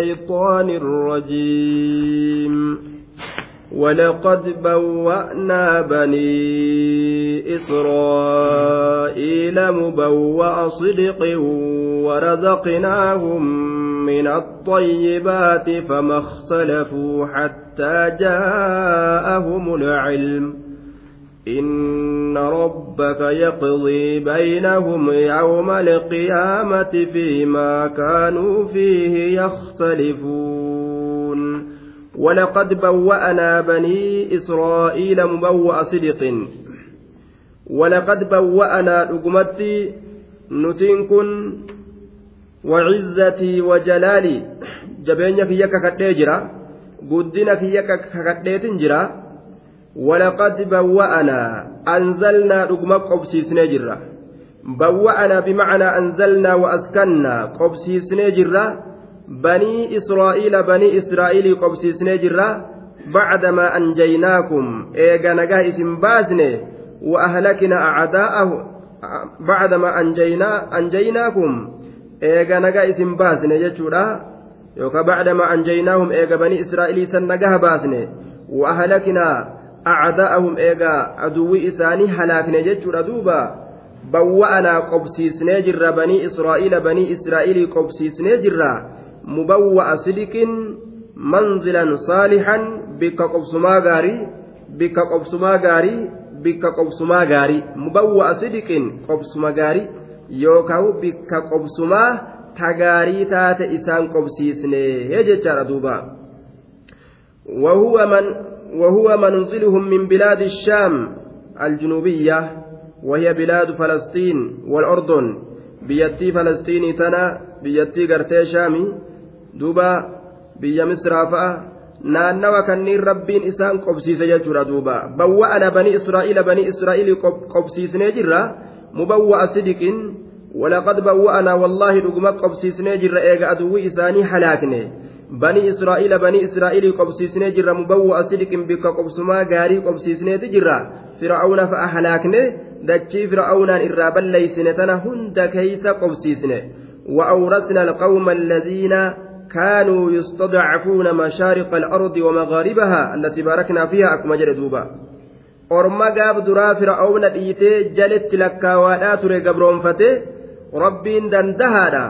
الشيطان الرجيم. ولقد بوأنا بني إسرائيل مبوأ صدق ورزقناهم من الطيبات فما اختلفوا حتى جاءهم العلم. إن ربك يقضي بينهم يوم القيامة فيما كانوا فيه يختلفون ولقد بوأنا بني إسرائيل مبوأ صدق ولقد بوأنا رقمتي نتنكن وعزتي وجلالي جبينك يكا كتيجرا قدنك يكا كتيجرا ولقد بوأنا أنزلنا رقم قبسيسنا جرة بوأنا بمعنى أنزلنا وأسكننا قبسيسنا جرة بني إسرائيل بني إسرائيل قبسيسنا جرة بعدما أنجيناكم إيغا نجاه اسم بازنه وأهلكنا أعداءه بعدما أنجينا أنجيناكم إيغا نجاه اسم بازنه يجورا يوكا بعدما أنجيناهم إيغا بني إسرائيل سن نجاه بازنه وأهلكنا acdaa'ahum eegaa aduwwi isaanii halaakne jechuudha duuba bawwa'anaa qobsiisnee jirra banii israa'iila banii israa'ilii qobsiisnee jirra mubawwa'a sidiqin manzilan saalixan bikka qobsumaa gaarii bikka qobsumaa gaarii bikka qobsumaa gaarii mubawwa'a sidiqin qobsuma gaarii yookaan bikka qobsumaa tagaarii taate isaan qobsiisnee jechaadha duuba wahuwa man وهو منزلهم من بلاد الشام الجنوبية وهي بلاد فلسطين والأردن بيتي فلسطين تنا بيتي قرتي شامي دوبا بيا مصر naannawa kanniin rabbiin isaan qobsiise jechuudha duuba bawwa'ana bani israa'iila bani israa'iilii qobsiisnee jirra mubawwa'a sidiqin walaqad bawwa'anaa wallaahi dhuguma qobsiisnee jirra eega aduwwi isaanii halaakne banii israa'iilii qobsiisnee jirra mubawwa'a sidiqin bikka qobsumaa gaarii qobsiisneeti jirra fir'aawna fa'a halaakne dachii fir'aawnaan irraa balleeysine tana hunda keeysa qobsiisne وأورثنا القوم الذين كانوا يستضعفون مشارق الأرض ومغاربها التي باركنا فيها أكما جل دوبا orma gaaf duraa fir'aawna dhiitee jaletti lakkaawaadhaa ture gabroonfate rabbiin dandahaadha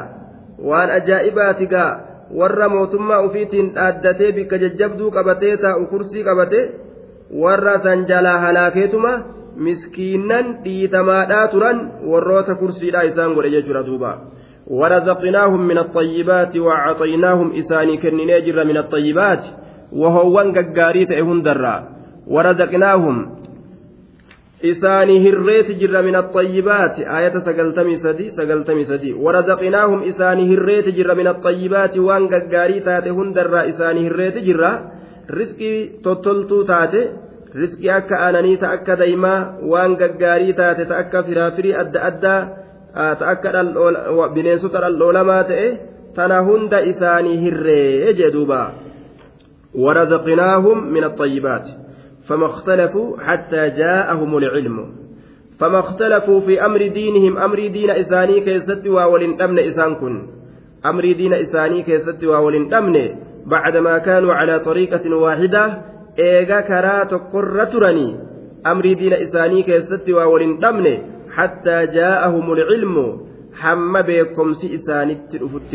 waan ajaa'ibaati gaa warra mootummaa ufiitiin dhaaddatee bikka jajjabduu qabatee taa'u kursii qabate warra san jalaa halaakeetuma miskiinnan dhiitamaadhaa turan warroota kursiidhaa isaan godhe jechuudha duuba ورزقناهم من الطيبات وأعطيناهم إساني كننيجر من الطيبات وهو قاريت هندرا ورزقناهم isaanii hirreeti jirra min axayyibaati ayata sagaltamii sadi sagaltamii sadi warazaqinaahum isaanii hirreeti jirra min axayyibaati waan gaggaarii taate hundarraa isaanii hirreeti jirra risqii tottoltuu taate risqii akka aananii ta akka daymaa waan gaggaarii taate ta akka firaafirii adda addaa ta akka bineensota dhaldhoolamaa ta'e tana hunda isaanii hirree jee duuba warazaqinaahum min axayyibaati فما اختلفوا حتى جاءهم العلم. فما اختلفوا في أمر دينهم أمر دين إساني كيست وولن أمن إسان كن أمر دين إساني كيست وولن أمن. بعدما كانوا على طريقة واحدة إيغا كرا تقر ترني أمر دين إساني كيست وولن أمن. حتى جاءهم العلم. حم بكم سئسان التلفت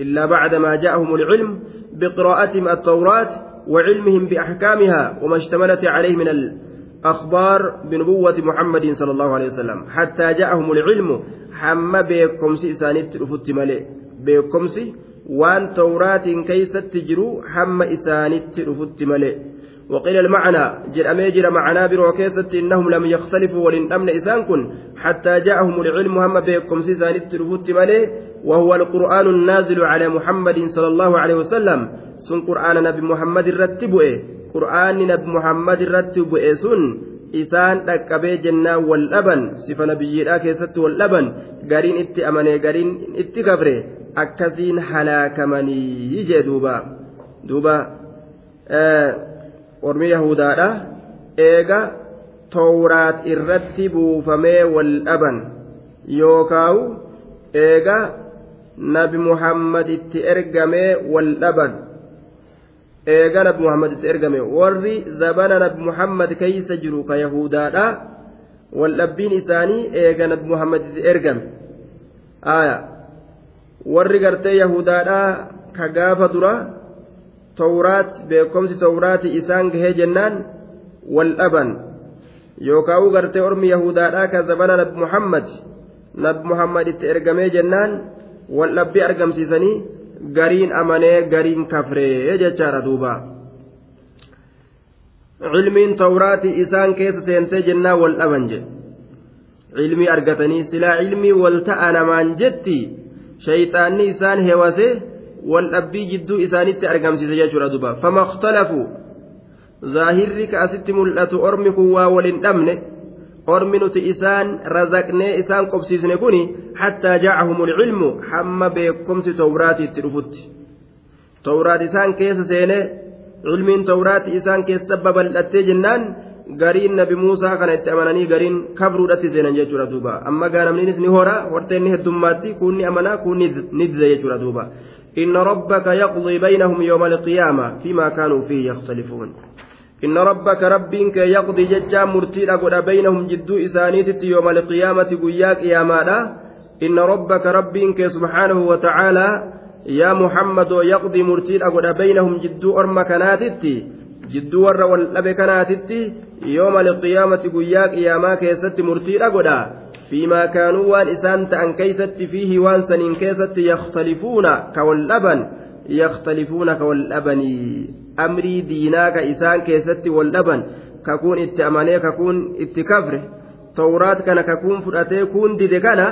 إلا بعدما جاءهم العلم بقراءتهم التوراة وعلمهم بأحكامها وما اشتملت عليه من الأخبار بنبوة محمد صلى الله عليه وسلم. حتى جاءهم العلم حم بكمس إسانت رفت ملئ. بكمس وان توراة كيست تجرو حم إسانت رفت ملئ. وقيل المعنى جل أميجر معنا بروكيسة إنهم لم يختلفوا ولن أمن إسان كن حتى جاءهم العلم هم بكم سيسان التلفوت مليه وهو القرآن النازل على محمد صلى الله عليه وسلم سن قرآن نبي محمد الرتبه قرآن نبي محمد الرتبه سن dhaqqabee jennaan wal dhaban sifa nabiyyiidhaa keessatti wal dhaban gariin itti amanee gariin itti gabre akkasiin halaakamanii jee duuba duuba ormi yahudaadha eega towraat irratti buufamee wal dhaban yookaawu eega nabi muhammad itti ergame wal dhaban. Eega nabi muhammad itti ergame. Warri zabana nabi muhammad keeysa jiru ka yahudaadha. Wal dhabbiin isaanii eega nabi muhammad itti ergame. Aya warri gartee yahudaadha ka gaafa dura tawraat beekomsi tawraati isaan gahee jennaan wal dhaban. Yookaan gartee ormi yahudaadhaa ka zabana nabi muhammad nabi muhammad itti ergamee jennaan wal dhabbii argamsiisanii gariin amanee gariin kafree jechaadha duuba cilmiin tawraati isaan keessa seentee jennaan wal dhaban jedhe cilmii argatanii silaa cilmii wal ta'a namaan jetti shayxaanni isaan hewase wal dhabbii jidduu isaanitti argamsiise jechuudha duuba fama ikhtalafu zaahirri ka asitti mul'atu ormi kun waa waliin dhabne ormi nuti isaan razaqnee isaan qobsiisne kuni hattaa jaacahumul cilmu hamma beekumsi tawraati itti dhufutti tawraat isaan keessa seenee cilmiin tawraati isaan keessa babal'attee jennaan gariin nabi muusaa kana itti amananii gariin kabruudhatti seenan jechuudha duuba amma gaanamniinis ni hora horteen ni heddummaatti kuunni amanaa kuunni ni dize jechuudha duuba إن ربك يقضي بينهم يختلفون إن ربك ربك يقضي ججا مرتيلا قد بينهم جدو إسانيت يوم القيامة قياك يا مالا. إن ربك ربك سبحانه وتعالى يا محمد يقضي مرتيلا قد بينهم جدو أرم كناتت. جدو ور والأب كناتت. يوم القيامة قياك يا ما كيست مرتيلا قد. فيما كانوا وان إسان تأن كيست فيه وان سنين كيست يختلفون كواللبن يختلفون كواللبن أمري ديناك إسان كيست واللبن ككون اتأماني ككون اتكفر توراat kana kakuun fudhatee kuun dide kana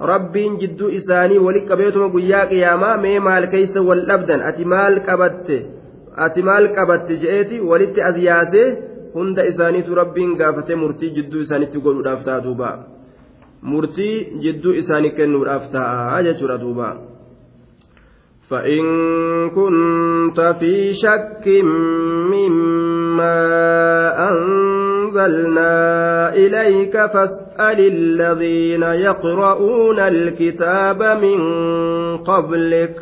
rabbiin jidduu isaanii wali qabeetuma guyyaa qiyaamaa mee maal keeysa wal dhabdan ati maal qabatte ati maal qabatte je'eeti walitti as yaasee hunda isaaniitu rabbiin gaafatee murtii jidduu isaanitti godhuudhaaf ta'a duuba. murtii jidduu isaanii kennuudhaaf ta'a jechuudha duuba. فإن كنت في شك مما أنزلنا إليك فاسأل الذين يقرؤون الكتاب من قبلك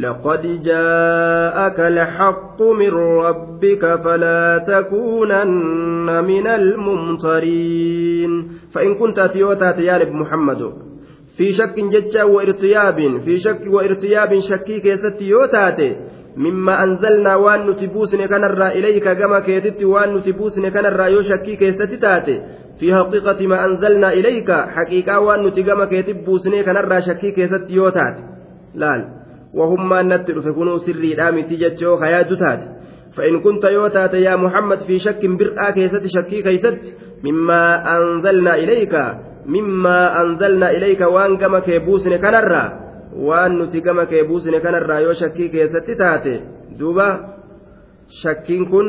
لقد جاءك الحق من ربك فلا تكونن من الممترين فإن كنت أتيوتا يا محمد في شك ججا وارتياب في شك وارتياب شكي كيست يوتاتي مما أنزلنا وأن نتبوسن كان الرا إليك كما كيتت وأن نتبوسن كان الرا يو شكي كيست تاتي. في حقيقة ما أنزلنا إليك حقيقة وأن نتقم كيتبوسن كان الرا شكي كيست يوتاتي لا وهم نت فكونوا سري دامتي جتشو خياد تات فإن كنت يوتات يا محمد في شك برآ كيست شكي كيست مما أنزلنا إليك. مما أنزلنا إليك وأن كما كيبوسن كنرا وأن نتي كما كيبوسن كنرا يو شكي كيست تاتي دوبا شكين كن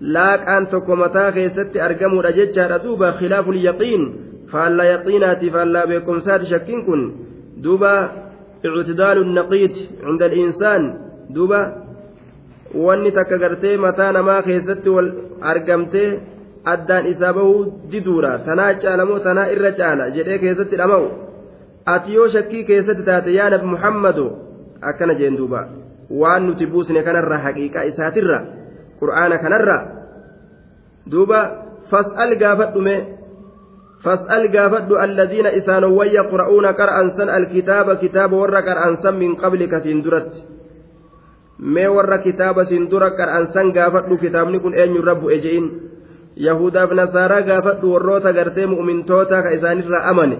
laaqaan tokko mataa keessatti argamuudha jechaadha duuba khilaafu yaqiin faallaa yaqiinaati faallaa beekumsaati shakkiin kun duuba اعتدال النقيض عند الإنسان دوبا gartee mataa namaa keessatti wal argamtee addaan isaa bahuu diduudha tanaa caalamoo tanaa irra caala jedhee keessatti dhama'u ati yoo shakkii keessatti taate yaa nabi muhammadu akkana jeen duuba waan nuti buusne kanarra haqiiqaa isaatirra qur'aana kanarra duuba fas'al gaafadhume قافد الذين إسانوا يقرؤون قرأا سن الكتاب كتاب ور قرأا سن من قبلك سندرت mee warra kitaaba siin dura qar'ansan gaafadhu kitaabni kun eenyu rabbu eje'in yahudaaf nasaaraa gaafadhu warroota gartee mu'mintoota ka isaanirraa amane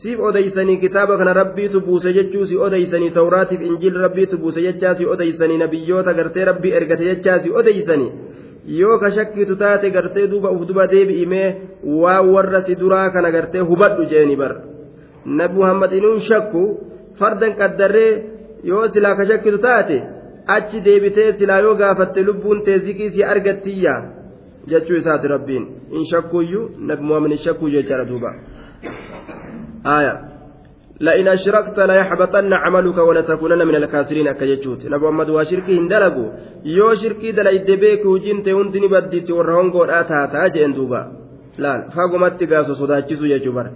siif odeysanii kitaaba kana rabbiitu buuse jechuu si odeysanii tawraatiif injiil rabbiitu buuse jechaa si odeysanii nabiyyoota gartee rabbii ergate jechaa si odeysanii yoo ka shakkitu taate gartee duuba uf duba deebi'imee waa warra si duraa kana gartee hubadhu jeeni bar nabi muhammad inuun shakku fardan qaddarree yoo silaa ka shakkitu taate achi deebitee silaa yoo gaafatte lubbuun tee zikii si argattiyya jechuu isaati rabbiin. In shakkuyyuu nabi muhammad in shakkuu jechaadha duuba. Aya لئن أشركت ليحبطن عملك ولتكونن من الكاسرين أكجتشوت نبي محمد وشركي هندلقوا يو شركي دلا يدبيك وجنت وانتني بديت ورهون قول آتا تاجئن دوبا لا فاقمت تقاسو صداتشسو يجبر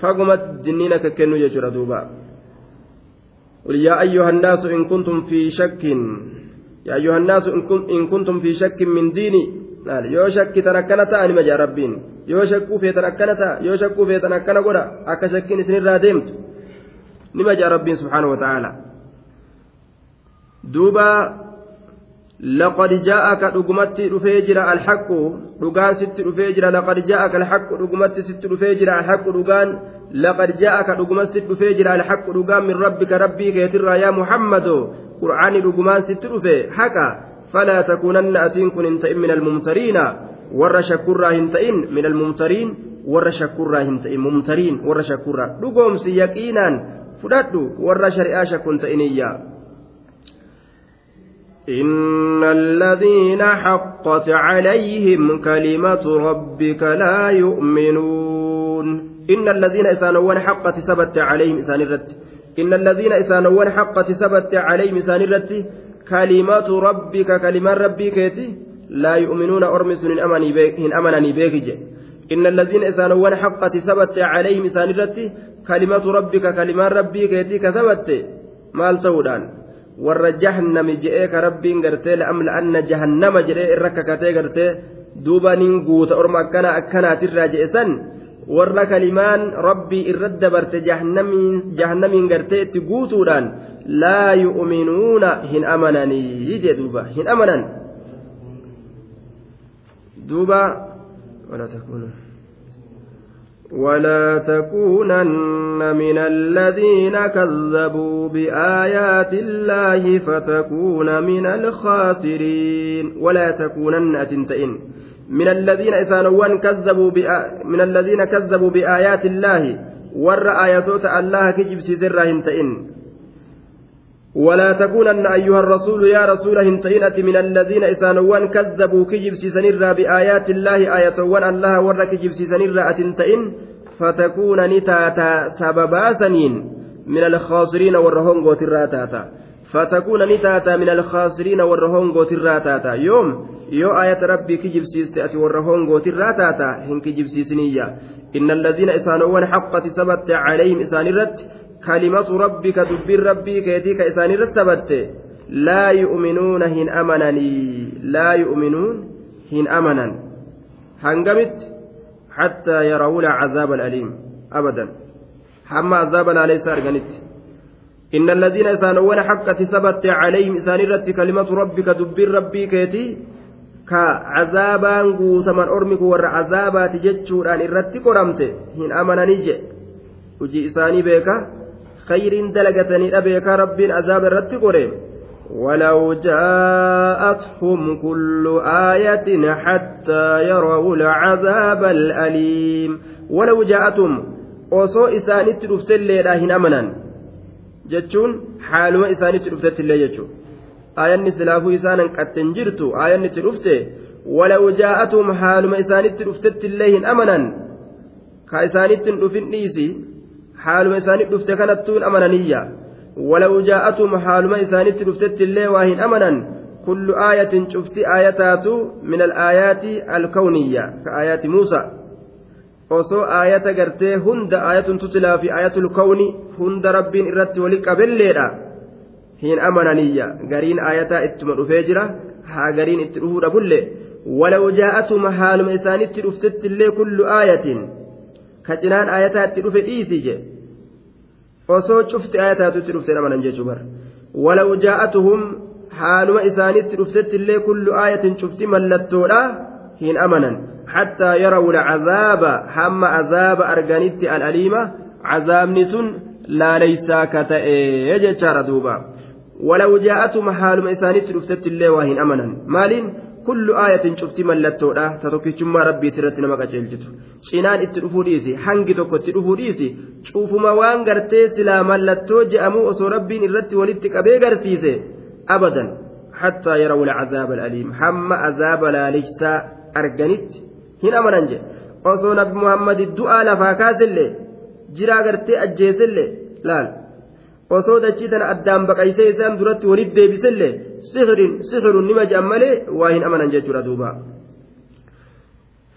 فاقمت جنينك كنو يجر دوبا قل يا أيها الناس إن كنتم في شك يا أيها الناس إن كنتم في شك من ديني yoo shakkitan akkana ta'a nima jaa rabbiin. Yoo shakkuu feetan akkana ta'a yoo shakkuu feetan akkana godha akka shakkiin isinirraa deemtu. Nima jaa rabbiin subhaanahu wa ta'aala. Duuba laqad jaa'aka dhugumatti dhufee jira alhaqu dhugaan sitti dhufee jira laqad jaa'aka alhaqu dhugumatti sitti dhufee jira alhaqu dhugaan laqad jaa'aka dhugumatti sitti dhufee jira alhaqu dhugaan min rabbika rabbii keetirraa yaa muhammado qur'aani dhugumaan sitti dhufe haqa kun hin ta'in min almumtariina warra shakkurraa hin ta'in min almumtariin warra shakkurraa hin ta'in mumtariin warra shakkurraa dhugoomsi yaqiinaan fudhadhu warra shari'aa shakkun ta'iniyya إن الذين حقت عليهم كلمة ربك لا يؤمنون إن الذين إسانوان حقت سبت عليهم إسان الرت إن الذين إسانوان حقت سبت عليهم إسان الرت كلمة ربك كلمة ربك لا يؤمنون أرمس إن أمنني بيك إن الذين إسانوان حقت سبت عليهم إسان الرت كلمة ربك كلمة ربك كسبت مال تودان ka rabbiin gartee la'amla'anna jahannama jedhee irra kakatee gartee duuba nin guuta orma akkana akkanaatirraa je'e san warra kalimaan rabbii irra dabarte jahannamiin gartee itti guutuudhaan laa yu'minuuna hin amananii jee duuba hin amanan duuba ولا تكونن من الذين كذبوا بآيات الله فتكون من الخاسرين ولا تكونن أتنتئن من الذين إسانوان كذبوا. من الذين كذبوا بآيات الله ور آياتوت الله كجب سيسر هنتئن ولا تكونن أيها الرسول يا رسول هنتئن من الذين إسانوان كذبوا كجب سيسنر بآيات الله آياتوان الله ور كجب سيسنر أتنتئن فتكون نتاتا سببا سنين من الخاسرين والرهونغو تراتاتا فتكون نتاتا من الخاسرين والرهونغو تراتاتا. يوم يو آية ربي كجب سيستأتي والرهونغو تراتاتا هن كجب سيسنية إن الذين إسانوان حقت سبت عليهم إسانرت كلمة ربك دبر ربي كيتيك إسانرت سبت لا يؤمنون هن أمنني لا يؤمنون هن أمنا. هنقمت حتى يروا العذاب الأليم. أبدا. حما عذاب ليس أرجنت إن الذين إسانون حقت ثبت عليهم إسان رت كلمة ربك دبر ربي كيتي كعذابان قوتمن أرمك ور عذابات جتشوران الرت قرمت هن أمنني جئ hojii isaanii beeka khayriin dalagatanii beeka rabbiin azaaba irratti qore ولو جاءتهم كل آية حتى يروا العذاب الأليم. ولو جاءتهم osoo isaanitti dhuftelleedha hin amanan jechuun haaluma isaanitti dhuftettillee jechuun aayanni silaafuu isaanan qatten jirtu aayanni itti dhufte walaw jaa'atum haaluma isaanitti dhuftettillee hin amanan ka isaanitti hin dhufin dhiisi haaluma isaanitti dhufte kanattuun amananiyya ولو جاءتهم حالما إسانت رفتت الله واهن أمنا كل آية شفت آياتات من الآيات الكونية كآيات موسى osoo aayata gartee hunda aayatun tutilaa fi aayatul kawni hunda rabbiin irratti wali qabelleedha. Hin amananiyya. Gariin aayataa ittuma dhufee jira haa gariin itti dhufuu dhabulle walaw jaa'atuma haaluma isaanitti dhuftettillee kullu aayatin. Ka cinaan aayataa itti dhufe dhiisi je osoo cufti ayataatutti dhufte amanan jechuu bara walaw jaa'atuhum haaluma isaanitti dhuftetti illee kullu aayatin cufti mallattoodha hin amanan hamma azaaba arganitti alaliima cazaabni sun laaleysaa ka ta'e jechaadha duuba walaw jaa'atum haaluma isaanitti dhuftetti illee waa hin amanan maaliin kullu aayatin cufti mallattoodha ta tokkichummaa rabbiitti irratti nama qaceelchitu cinaan itti dhufuu dhiisi hangi tokko itti dhufuu dhiisi cuufuma waan gartee silaa mallattoo je'amuu osoo rabbiin irratti walitti qabee garsiise abadan hattaa yarawul cazaaba alaliim hamma azaaba laaleysaa arganitti hin amanan jedhe osoo nabi muhammadi du'aa lafaa kaasillee jiraa gartee ajjeesillee laal osoo dachii tana addaan baqaysee isaan duratti waliif deebisellee sixirun nima je'an malee waa hin amanan jechuudha duuba.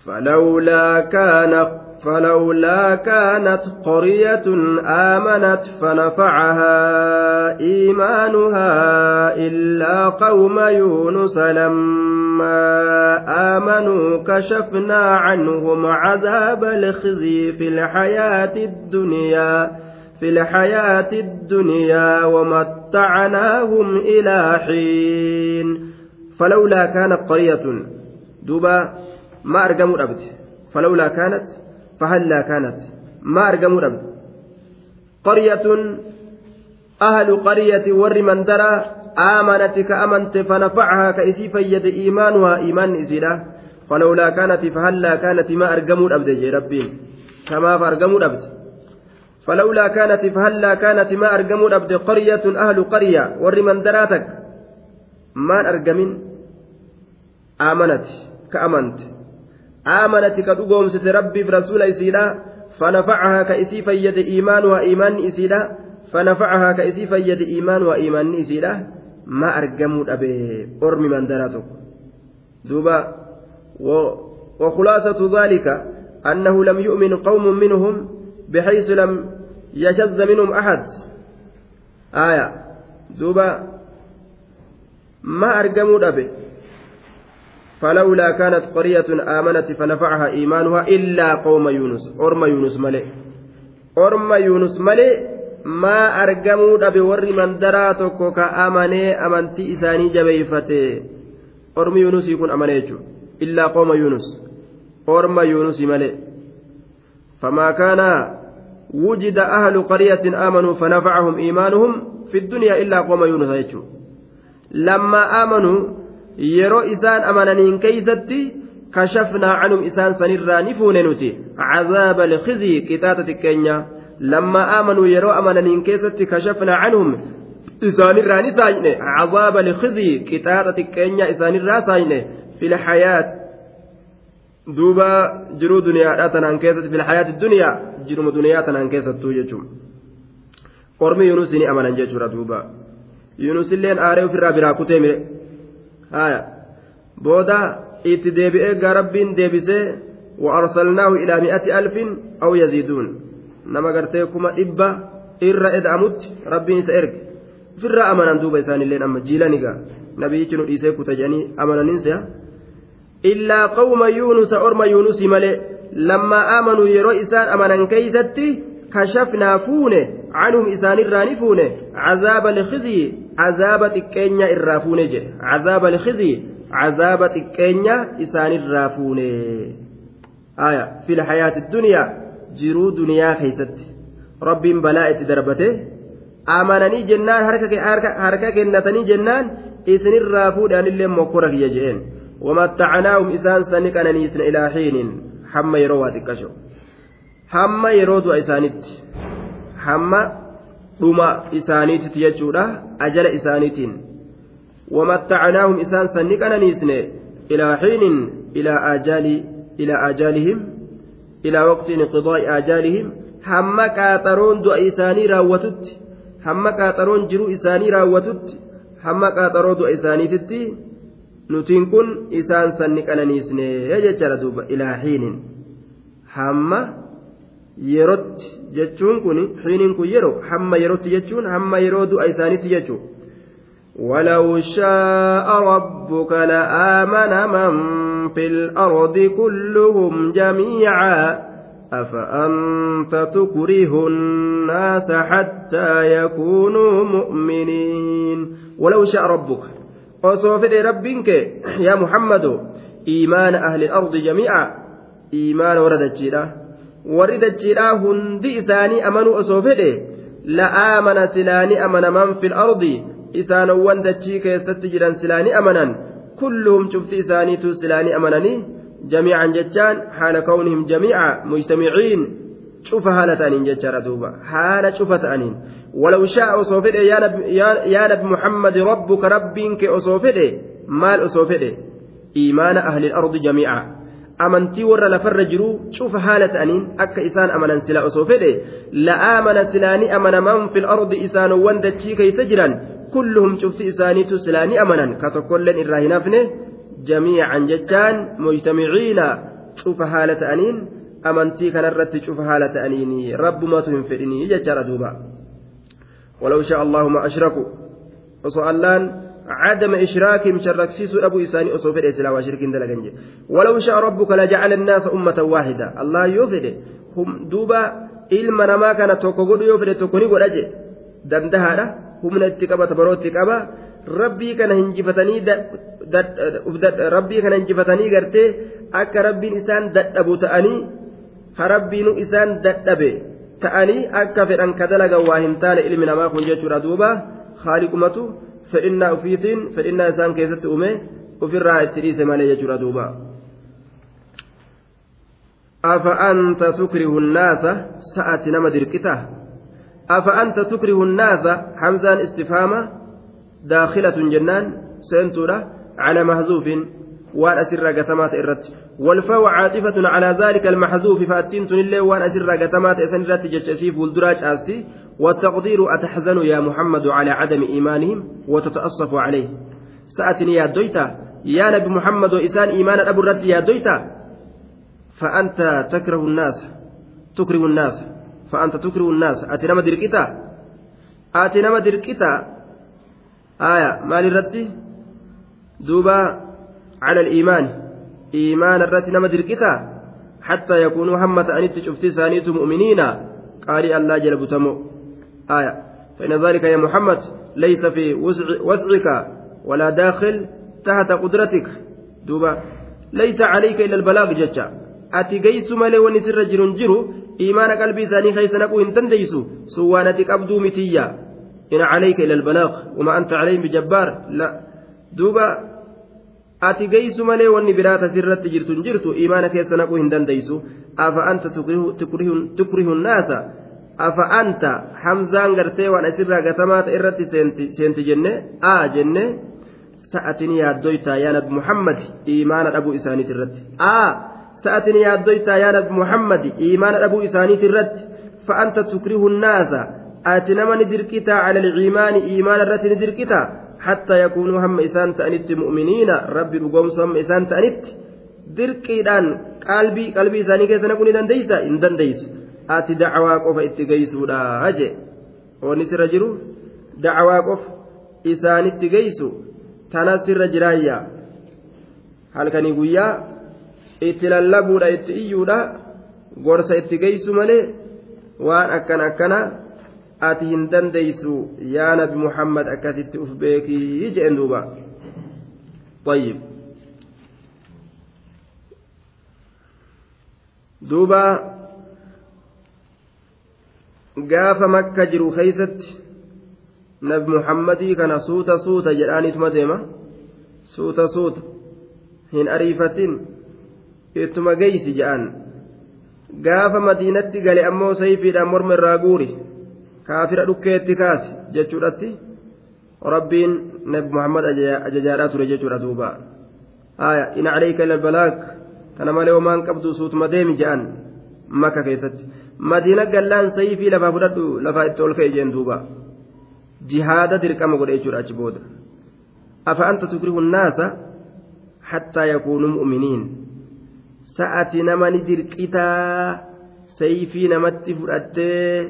فلولا كان فلولا كانت قرية آمنت فنفعها إيمانها إلا قوم يونس لما آمنوا كشفنا عنهم عذاب الخزي في الحياة الدنيا في الحياة الدنيا ومتعناهم إلى حين. فلولا كانت قرية دوبا ما أرقموا الأبد. فلولا كانت فهلا كانت. ما أرقموا الأبد قرية أهل قرية ور من درى آمنت كأمنت فنفعها كإسي فيد إيمانها إيمان إسيرا. فلولا كانت فهلا كانت ما أرقموا يا ربي. كما فأرقموا الأبد فلولا كانت فهلا كانت ما أرقموا الأبد قرية أهل قرية ور من دراتك. ما أرقمين آمنت كأمنت. آمنت كدقومست ربي برسول إسيلا فنفعها كإسي فيد إيمانها إيمان إسيلا فنفعها كإسي فيد إيمانها إيمان إسيلا ما أرقموا أبي أرمي من دراتك دوبا و وخلاصة ذلك أنه لم يؤمن قوم منهم بحيث لم يشذ منهم أحد آية دوبا ما أرقموا أبي فلولا كانت قرية آمنت فنفعها إيمانها إلا قوم يونس أرم يونس ملئ. أرم يونس ملئ ما أرجموا دبي ور من دراتك كأمني أمنتي إساني جبيفته أرم يونس يكون أمنيجو إلا قوم يونس. أرم يونس ملئ. فما كان وجد أهل قرية آمنوا فنفعهم إيمانهم في الدنيا إلا قوم يونس لما آمنوا yeroo isaan amananiin keeysatti kashafnaa canhum isaan sanirraa ni fuune nuti cazaaba alkhizii qixaaxa xiqqeenya lammaa aamanuu yeroo amananiin keessatti kashafnaa canhum isaanirraa ni saayne cazaaba alkhizii qixaaxa xiqqeenya isaanirraa saayne fi lxayaat duuba jiruu duniyaadha tanaan keessatti fi lxayaati duniyaa jiruma duniyaa tanaan keessattuu jechuun ormi yunusi ni amanan jechuudha duuba yunusilleen aaree ofirraa biraa kutee booda itti deebi'ee gaa rabbiin deebisee وأرسلناه إلى مئة ألف أو يزيدون نما قرتي كما إبا إر إدعمت ربي سيرك في الرأى أمنا دوبا إسان اللين أما جيلاني نبي يجنو إيسيكو تجاني أمنا ننسى إلا قوم يونس أرم يونس ملئ لما آمنوا يرو إسان أمنا كيستي كشفنا فونه عنهم إسان الراني فونه عذاب الخزي cazaaba xiqqeenya irraa fuune jedhe cazaaba alkhizii cazaaba xiqqeenya isaanirraa fuune aya fil hayaati duniyaa jiruu duniyaa keeysatti rabbiin balaa itti darbate amananii jennaan harka kennatanii jennaan isinirraa fuudhaanillee mokkora kiyya je'een wamattacnaahum isaan sani qananiisna ilaa xiinin hamma yeroo waa xiqqasho hamma yeroo du'a isaanitti hamma dhuma isaaniititti jechuudha ajala isaaniitiin wamattacnaahum isaan sanni qananiisne ilaa xiinin ilaa ajaali ilaa ajaalihim ilaa waqti inqidaa'i ajaalihim hamma qaaxaroon du'a isaanii raawwatutti hamma qaaxaroon jiruu isaanii raawwatutti hamma qaaxaroo du'a isaaniititti nutiin kun isaan sanni qananiisne jechaadha duuba ilaa xiinin hamma yerootti jechuun kun xiiniin kun yeroo hamma yerootti jechuun hamma yeroo du'a isaaniitti jechuudha. ولو شاء ربك لآمن من في الأرض كلهم جميعا أفأنت تكره الناس حتى يكونوا مؤمنين ولو شاء ربك وصوفت ربك يا محمد إيمان أهل الأرض جميعا إيمان ورد الجيرة warri dachiidhaa hundi isaanii amanuu osoo fedhe la'aamana silaani amanaman fil ardi isaanowwan dachii keessatti jiran silaani amanan kulluhum cufti isaaniitu silaani amananii jamiican jechaan haala kawnihim jamiica mujtamiciin cufa haala ta'aniin jechaadha duuba haala cufa ta'aniin ولو شاء أصوفده يا نبي, محمد ربك ربك أصوفده مال أصوفده إيمان أهل الأرض جميعا amantii warra lafarra jiru cufa haala ta'aniin akka isaan amanan sila osoo fedhe la'aamana silaani amanaman fil ardi isaanowwan dachii keeysa jiran kulluhum cufti isaaniitu silaani amanan ka tokkolleen irraa hin hafne jamiican jechaan mujtamiciina cufa haala ta'aniin amantii kanarratti cufa haala ta'aniini rabbumatu hin fedhinii jechaadha duuba ولو شاء الله ما أشركوا عدم إشراكهم شركسيس أبو إساني أصوف الإسلام وشرك دلقنج ولو شاء ربك لجعل الناس أمة واحدة الله يوفد هم دوبا ilma namaa kana tokko godhu yoo fedhe tokko ni godha je dandahaadha humna itti qaba tabarootti qaba rabbii kana hinjifatanii rabbii kana hinjifatanii gartee akka rabbiin isaan dadhabu ta'anii ka rabbiinu isaan dadhabe ta'anii akka fedhan ka dalagan waa hin taane ilmi namaa kun jechuudha duuba haaliqumatu fedhinnaa ufiitiin fedhinnaa isaan keessatti uume ofirraa itti dhiise malee jechuudha duuba. أفأنت تكره الناس؟ سأت نما دركته أفأنت تكره الناس؟ حمزان استفهام داخلة جنان سنتورة على محذوف. وان أسر قتمات إرت. والفاء عاطفة على ذلك المحذوف فأتنت لله وان أسر قتمات إسن إرت جتشيف والدراج آستي. والتقدير أتحزن يا محمد على عدم إيمانهم وتتأصف عليه. سأتني يا دويتا يا نبي محمد وإسان إيمان أبو الرد يا دويتا. فأنت تكره الناس تكره الناس. فأنت تكره الناس. أتنما دركتا أتنما دركتا آية مال الرتي دوبا على الإيمان. إيمان الرتي نما دركتا حتى يكونوا همة أن تشفتي سانيت مؤمنين. قال الله جل بتمو آية فإن ذلك يا محمد ليس في وسعك ولا داخل تحت قدرتك دوبا ليس عليك إلا البلاغ wanni sirra jiru hin jiru imaana qalbii isaanii keessa naquu hin dandeeysu sun waan ati qabduu mitiyya in calayka ila albalaaq wama anta calayhim bijabbaar la duuba ati geessu malee wanni biraata sirratti jirtu hin jirtu imaana keessa naquu hin dandeeysu afa anta afa anta hamzaan gartee waan asirraa gatamaa ta'e irratti seenti jenne a jenne sa'atin yaaddoytaa yaa nabi muhammad imaana dhabuu isaaniit irratti a سأتني يا دويتا يا نبي محمد إيمان أبو إسانيت الرد فأنت تكره الناس آتنا من دركتا على الإيمان إيمان الرد ندركتا حتى يكونوا هم إسان تأنت مؤمنين ربي بقوم صم إسان تأنت dirqiidhaan qalbii qalbii isaanii keessa naquu ni dandeeysa hin dandeeysu ati dacwaa qofa itti geeysuudha je wanni sirra jiru dacwaa qofa isaanitti geeysu tanas sirra jiraayya halkanii guyyaa itti lallabuudha itti iyyuudha gorsa itti geessu malee waan akkan akkana ati hin dandeeysu yaa nabi muhammad akkasitti uf beekii jedhen duuba طيب duuba gaafa makka jiru keeysatti nabi muhammadii kana suuta suuta jedhaanituma deema. Suuta suuta. Hin ariifatin. Ittuma geeysi je'an gaafa madiinatti gale ammoo sayfiidhaan morma irraa guuri. Kaafira dhukkeetti kaase jechuudhatti rabbiin nabi muhammad ajajaadhaa ture jechuudha duuba. Haya in calayka ila balaag. Kana malee homaan qabdu suutuma deemi je'an maka keessatti madiina gallaan sayfii lafaa fudhadhu lafaa itti ol ka'e jeen duuba. Jihaada dirqama godhe jechuudha achi booda. Afa anta tukrihu nnaasa hattaa yakuunuu mu'miniin. Sa'ati nama ni dirqitaa sayfii namatti fudhattee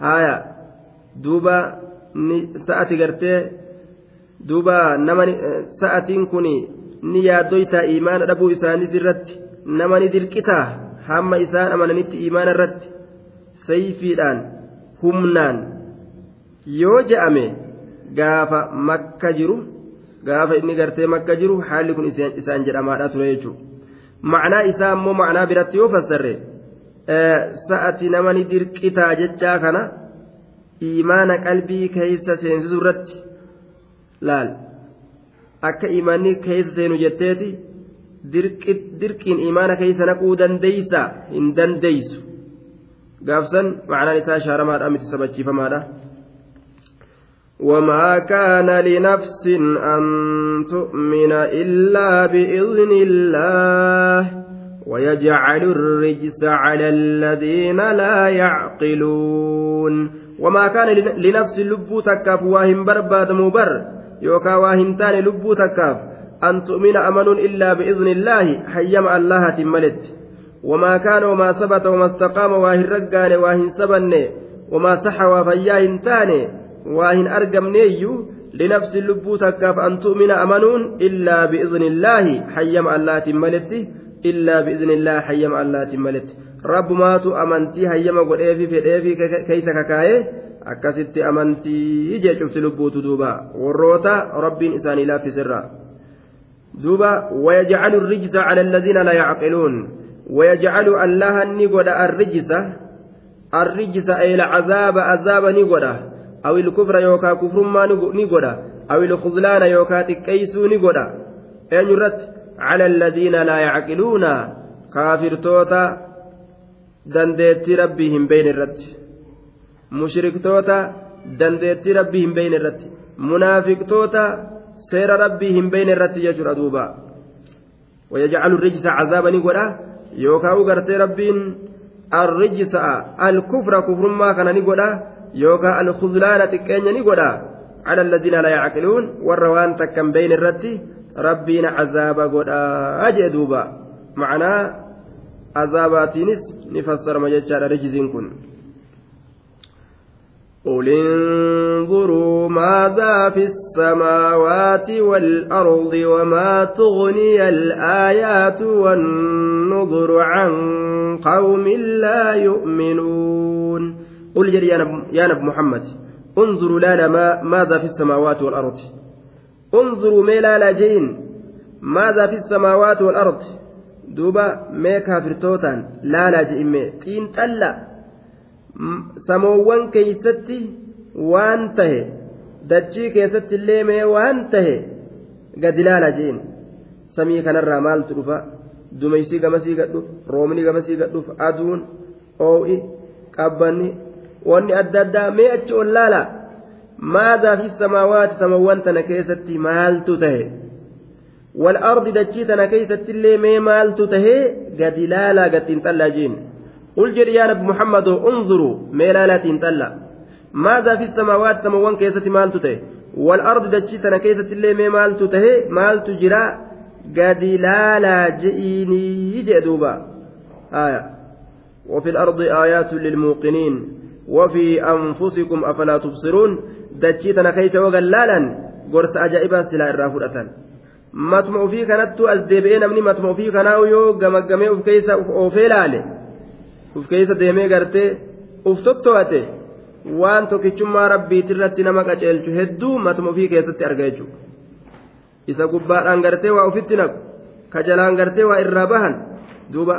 haya duuba sa'ati gartee duuba nama sa'atiin kun ni yaaddoytaa imaana dhabuu isaaniis irratti nama ni dirqitaa hamma isaan amananitti imaana irratti sayfiidhaan humnaan yoo je'ame gaafa makka jiru gaafa inni gartee makka jiru haalli kun isaan jedhamaadha ture jechuudha. macnaa isaa ammoo macnaa biratti yoo fassarre sa'ati nama ni dirqitaa jechaa kana imaana qalbii keeysa seensisu irratti laal akka imaanni keeysa seenu jetteeti dirqiin imaana keeysa naquu dandeeysa hin dandeeysu gaafsan macnaan isaa shaaramaadha miti sabachiifamaadha وما كان لنفس أن تؤمن إلا بإذن الله ويجعل الرجس على الذين لا يعقلون. وما كان لنفس لبو تكاف واهم برباد مبر يوكا واهم تاني لبو تكاف. أن تؤمن أمن إلا بإذن الله حيما الله تملت وما كان وما ثبت وما استقام واهن رقان واهن سبن وما صح وفياه تاني واهن أرقمني لنفس اللبو تكاف أن تؤمن أمنون إلا بإذن الله حيم الله تملت إلا بإذن الله حيم الله تملت رب ماتو أمنتي حيم قل إيفي في إيفي كيس ككايه akkasitti amantii jee cufti lubbuutu duuba warroota rabbiin isaanii laaffisirra cala alladhiina laa yacqiluun wayajcalu allaha ni godha arrijisa arrijisa ay lcazaaba azaaba ni godha aw ilkufra yookaa kufrummaa ni godha aw ilkhudlaana yookaa xiqqeeysuu ni godha eenyu irratti cala alladhiina laa yacqiluuna kaafirtoota dandeettii rabbii hin beeyne irratti mushriktoota dandeettii rabbii hin beeyne irratti munaafiqtoota seera rabbii hin beeyne irratti jechuudha duuba. ويجعل الرجس عذابا نقولا يوكاو غرتي ربين الرجس الكفر كفر ما كان نقولا يوكا الخذلان تكين نقولا على الذين لا يعقلون والروان تكن بين الرتي ربين عذاب قولا أجي دوبا معناه عذاباتينس نفسر مجد رجز كن قل انظروا ماذا في السماوات والأرض وما تغني الآيات والنظر عن قوم لا يؤمنون قل جل يا نبي محمد انظروا لنا ما ماذا في السماوات والأرض. انظروا ميلا لجين ماذا في السماوات والأرض. دوبا ميكا فرتوتان لا لاجئ مي تين samoowwan keeysatti waan tahe dachii keessatti illee mee waan tahe gad ilaala jeen samii kanarraa maaltu dhufa dumeysii gamasii gadhuuf roobni gamasii gadhuuf aduun oo'i qabbanni wanni adda addaa mee achi ol laala maadaa fi samaawaati samawwan tana keessatti maaltu tahe والأرض دجيتنا كيف تلي مي مال تتهي قد لا لا قد تنطلع جين قل جري يا نبي محمد انظروا ميلالات تلا ماذا في السماوات سموان كيست مال تته؟ والأرض دجيتنا كيست اللي مال تته؟ مال تجرا؟ قد لا لا جئيني جدوبا آية. وفي الأرض آيات للموقنين. وفي أنفسكم أفلا تبصرون؟ دجيتنا كيس وقلالا قرص أجائبا سلا الرافورة matuma ofii kanattu as deebi'ee namni matuma ofii kanaa yoo gamagamee of keessa laale uf keessa deemee gartee uf totto'ate waan tokkichummaa rabbiitirratti nama qaceelchu hedduu matuma ofii keessatti arga jechuudha. Isa gubbaadhaan gartee waa ofitti naqu ka jalaan gartee waa irraa bahan duuba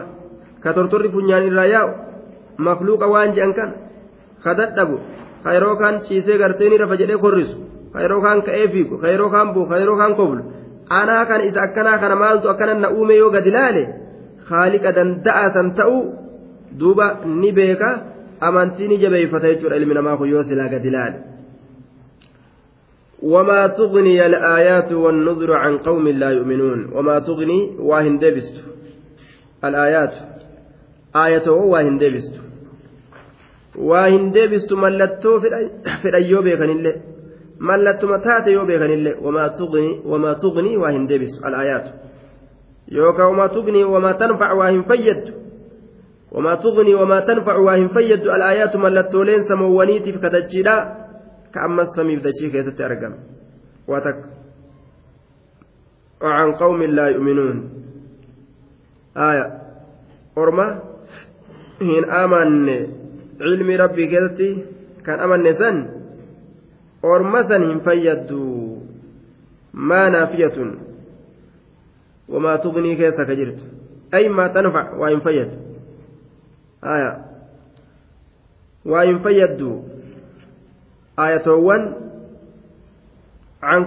ka tortorri funyaan irraa yaa'u makluuqa waan je'an kan ka dadhabu ka yeroo kaan ciisee gartee ni rafa jedhee korrisu ka yeroo kaan ka'ee fiigu ka yeroo kaan bu'u ka yeroo kaan koblu. Anaa kana isa akkanaa kana maaltu akkana na uume yoo gadi laale haaliqa danda'a san ta'uu duuba ni beeka amantii ni jabeeffata jechuudha ilmi namaa kun yoo silaa gadi ilaale وما تغني الآيات والنذر عن قوم لا يؤمنون. وما تغني واهن ديبست الآيات. آية واهن ديبست واهن ديبست ملتو في الأيوب الله ملتو متات يوب الله وما تغني وما تغني واهن ديبست الآيات. يوكا وما تغني وما تنفع واهن فيد وما تغني وما تنفع وهم فيد الآيات ملتولين سموانيتي في كتجيدا كأما السمي في دجي كيست أرقم. وتك وعن قوم لا يؤمنون. آية. أرمى. هين آمن. علم ربي كيستي كان أمن سن أرمى هم فيدوا ما نافية. وما تغني كيسك جرت أي ما تنفع وإن فيد.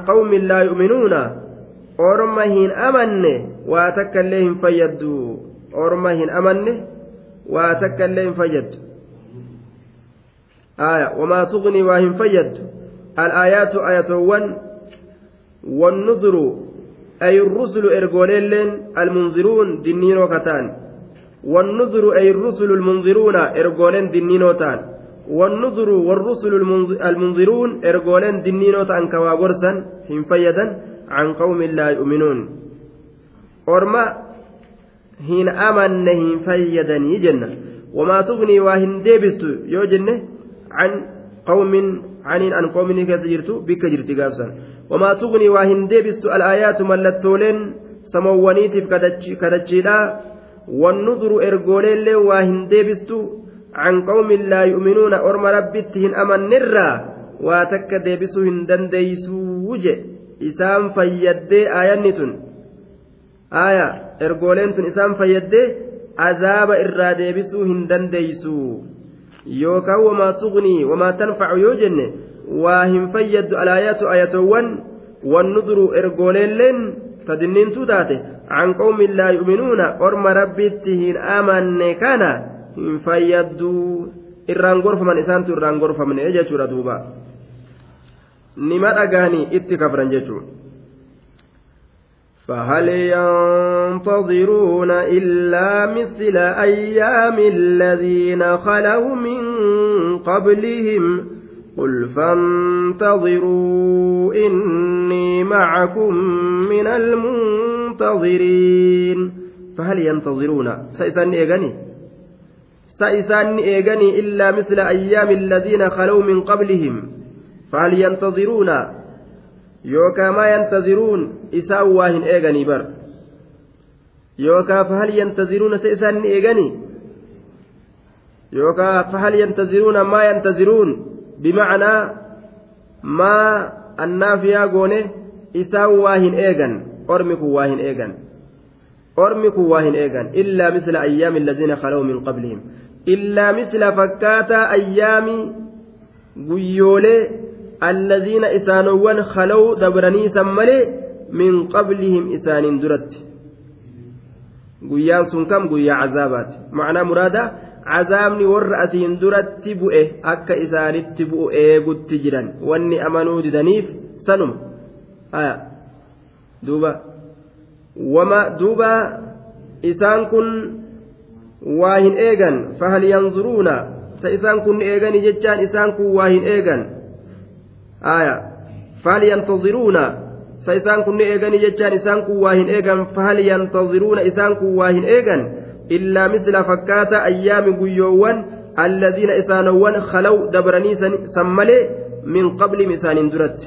Qawmin laa yu'minuuna orma hin amanne waa takka illee hin fayyaddu orma hin amanne waa takka illee hin fayyaddu aya wamaa tugnii waa hin fayyaddu alaayaatu ayatoowwan والنذر أي الرسل إرجولين المنذرون دنينو كتان والنذر أي الرسل المنذرون إرجولين دنينوتان والنذر والرسل المنذرون إرجولين دنينوتان كواغرسا هم فيدا عن قوم لا يؤمنون أرما hin amanne hin fayyadanii jenna wamaa tugnii waa hin deebistu yoo jenne an qawmin aniin an qawminii keessa jirtu bikka jirti gaafsan wamaa tugnii waa wannuzuru ergooleellee waa hin deebistu an qawmin laa yu'minuuna orma rabbitti hin amannirraa waa takka deebisuu hin dandeeysuu je isaan fayyaddee aayanni tun aya ergooleen tun isaan fayyaddee azaaba irraa deebisuu hin dandeeysu yookaan wamaa tuqnii wamaa tanfacu yoo jenne waa hin fayyaddu alaayaatu ayatoowwan wannuduru ergooleelleen tadinniintuu taate can qawmin laa yu'minuuna orma rabbitti hin amanne kana hin fayyaddu irraan gorfaman isaantu irraan gorfamne jechuudha duuba nima dhagaanii itti kafran jechuudha. فهل ينتظرون إلا مثل أيام الذين خلوا من قبلهم قل فانتظروا إني معكم من المنتظرين فهل ينتظرون سيسان إيغني سيسان إيغني إلا مثل أيام الذين خلوا من قبلهم فهل ينتظرون yookaan maa yantaziruun isaan waa hin eeganii bar yookaan fahal yantaziruuna se isaan hin eeganii yookaan fahal yantaziruuna maa yantaziruun bimacnaa maa annaafiyaa goone isaan waa hin eegan ormi kun waa hin eegan ormi kun waa hin eegan illaa misla ayyaami alladiina khalaw min qablihim illaa misla fakkaataa ayyaami guyyoolee الذين إسانوان خلوا دبرني سملي من قبلهم إسان درت guyyaan sun kam guyyaa cazaabaati macnaa muraada akka isaanitti bu'u eegutti jiran wanni amanuu didaniif sanuma haya duuba wama duuba isaan kun waa hin eegan fahal yanzuruuna sa isaan kun eegani jechaan isaan kun waa hin eegan آية فهل ينتظرون سيسان كن إيغان جتان إسان كواهن إيغان فهل إلا مثل فكات أيام قيوان الذين إسانوان خلوا دبرني سملي من قبل مسان درت.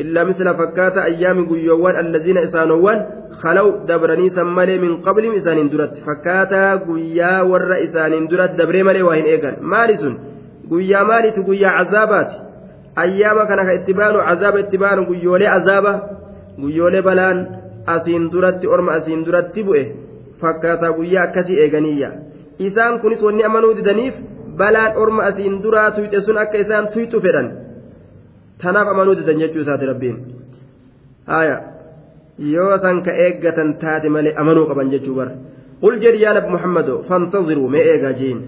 إلا مثل فكات أيام قيوان الذين إسانوان خلوا دبرني سملي من قبل مسان درت. فكاتا قيا ور إسان درت دبري ملي واهن إيغان مالسون قيا مالت قيا عذابات. itti baanu azaaba itti baanu guyyoolee azaaba guyyoolee balaan asiin duratti orma asiin duratti bu'e fakkaataa guyyaa akkasii eeganiyya isaan kunis wanni amanuu didaniif balaan orma asiin duraa tuyxe sun akka isaan tuyxu fedhan. Tanaaf amanuu didan jechuu isaati rabbiin. Haya yoo san ka eeggatan taate malee amanuu qaban jechuu bar qul jedhi yaa nabi muhammadoo fantaziruu mee eegaa jiin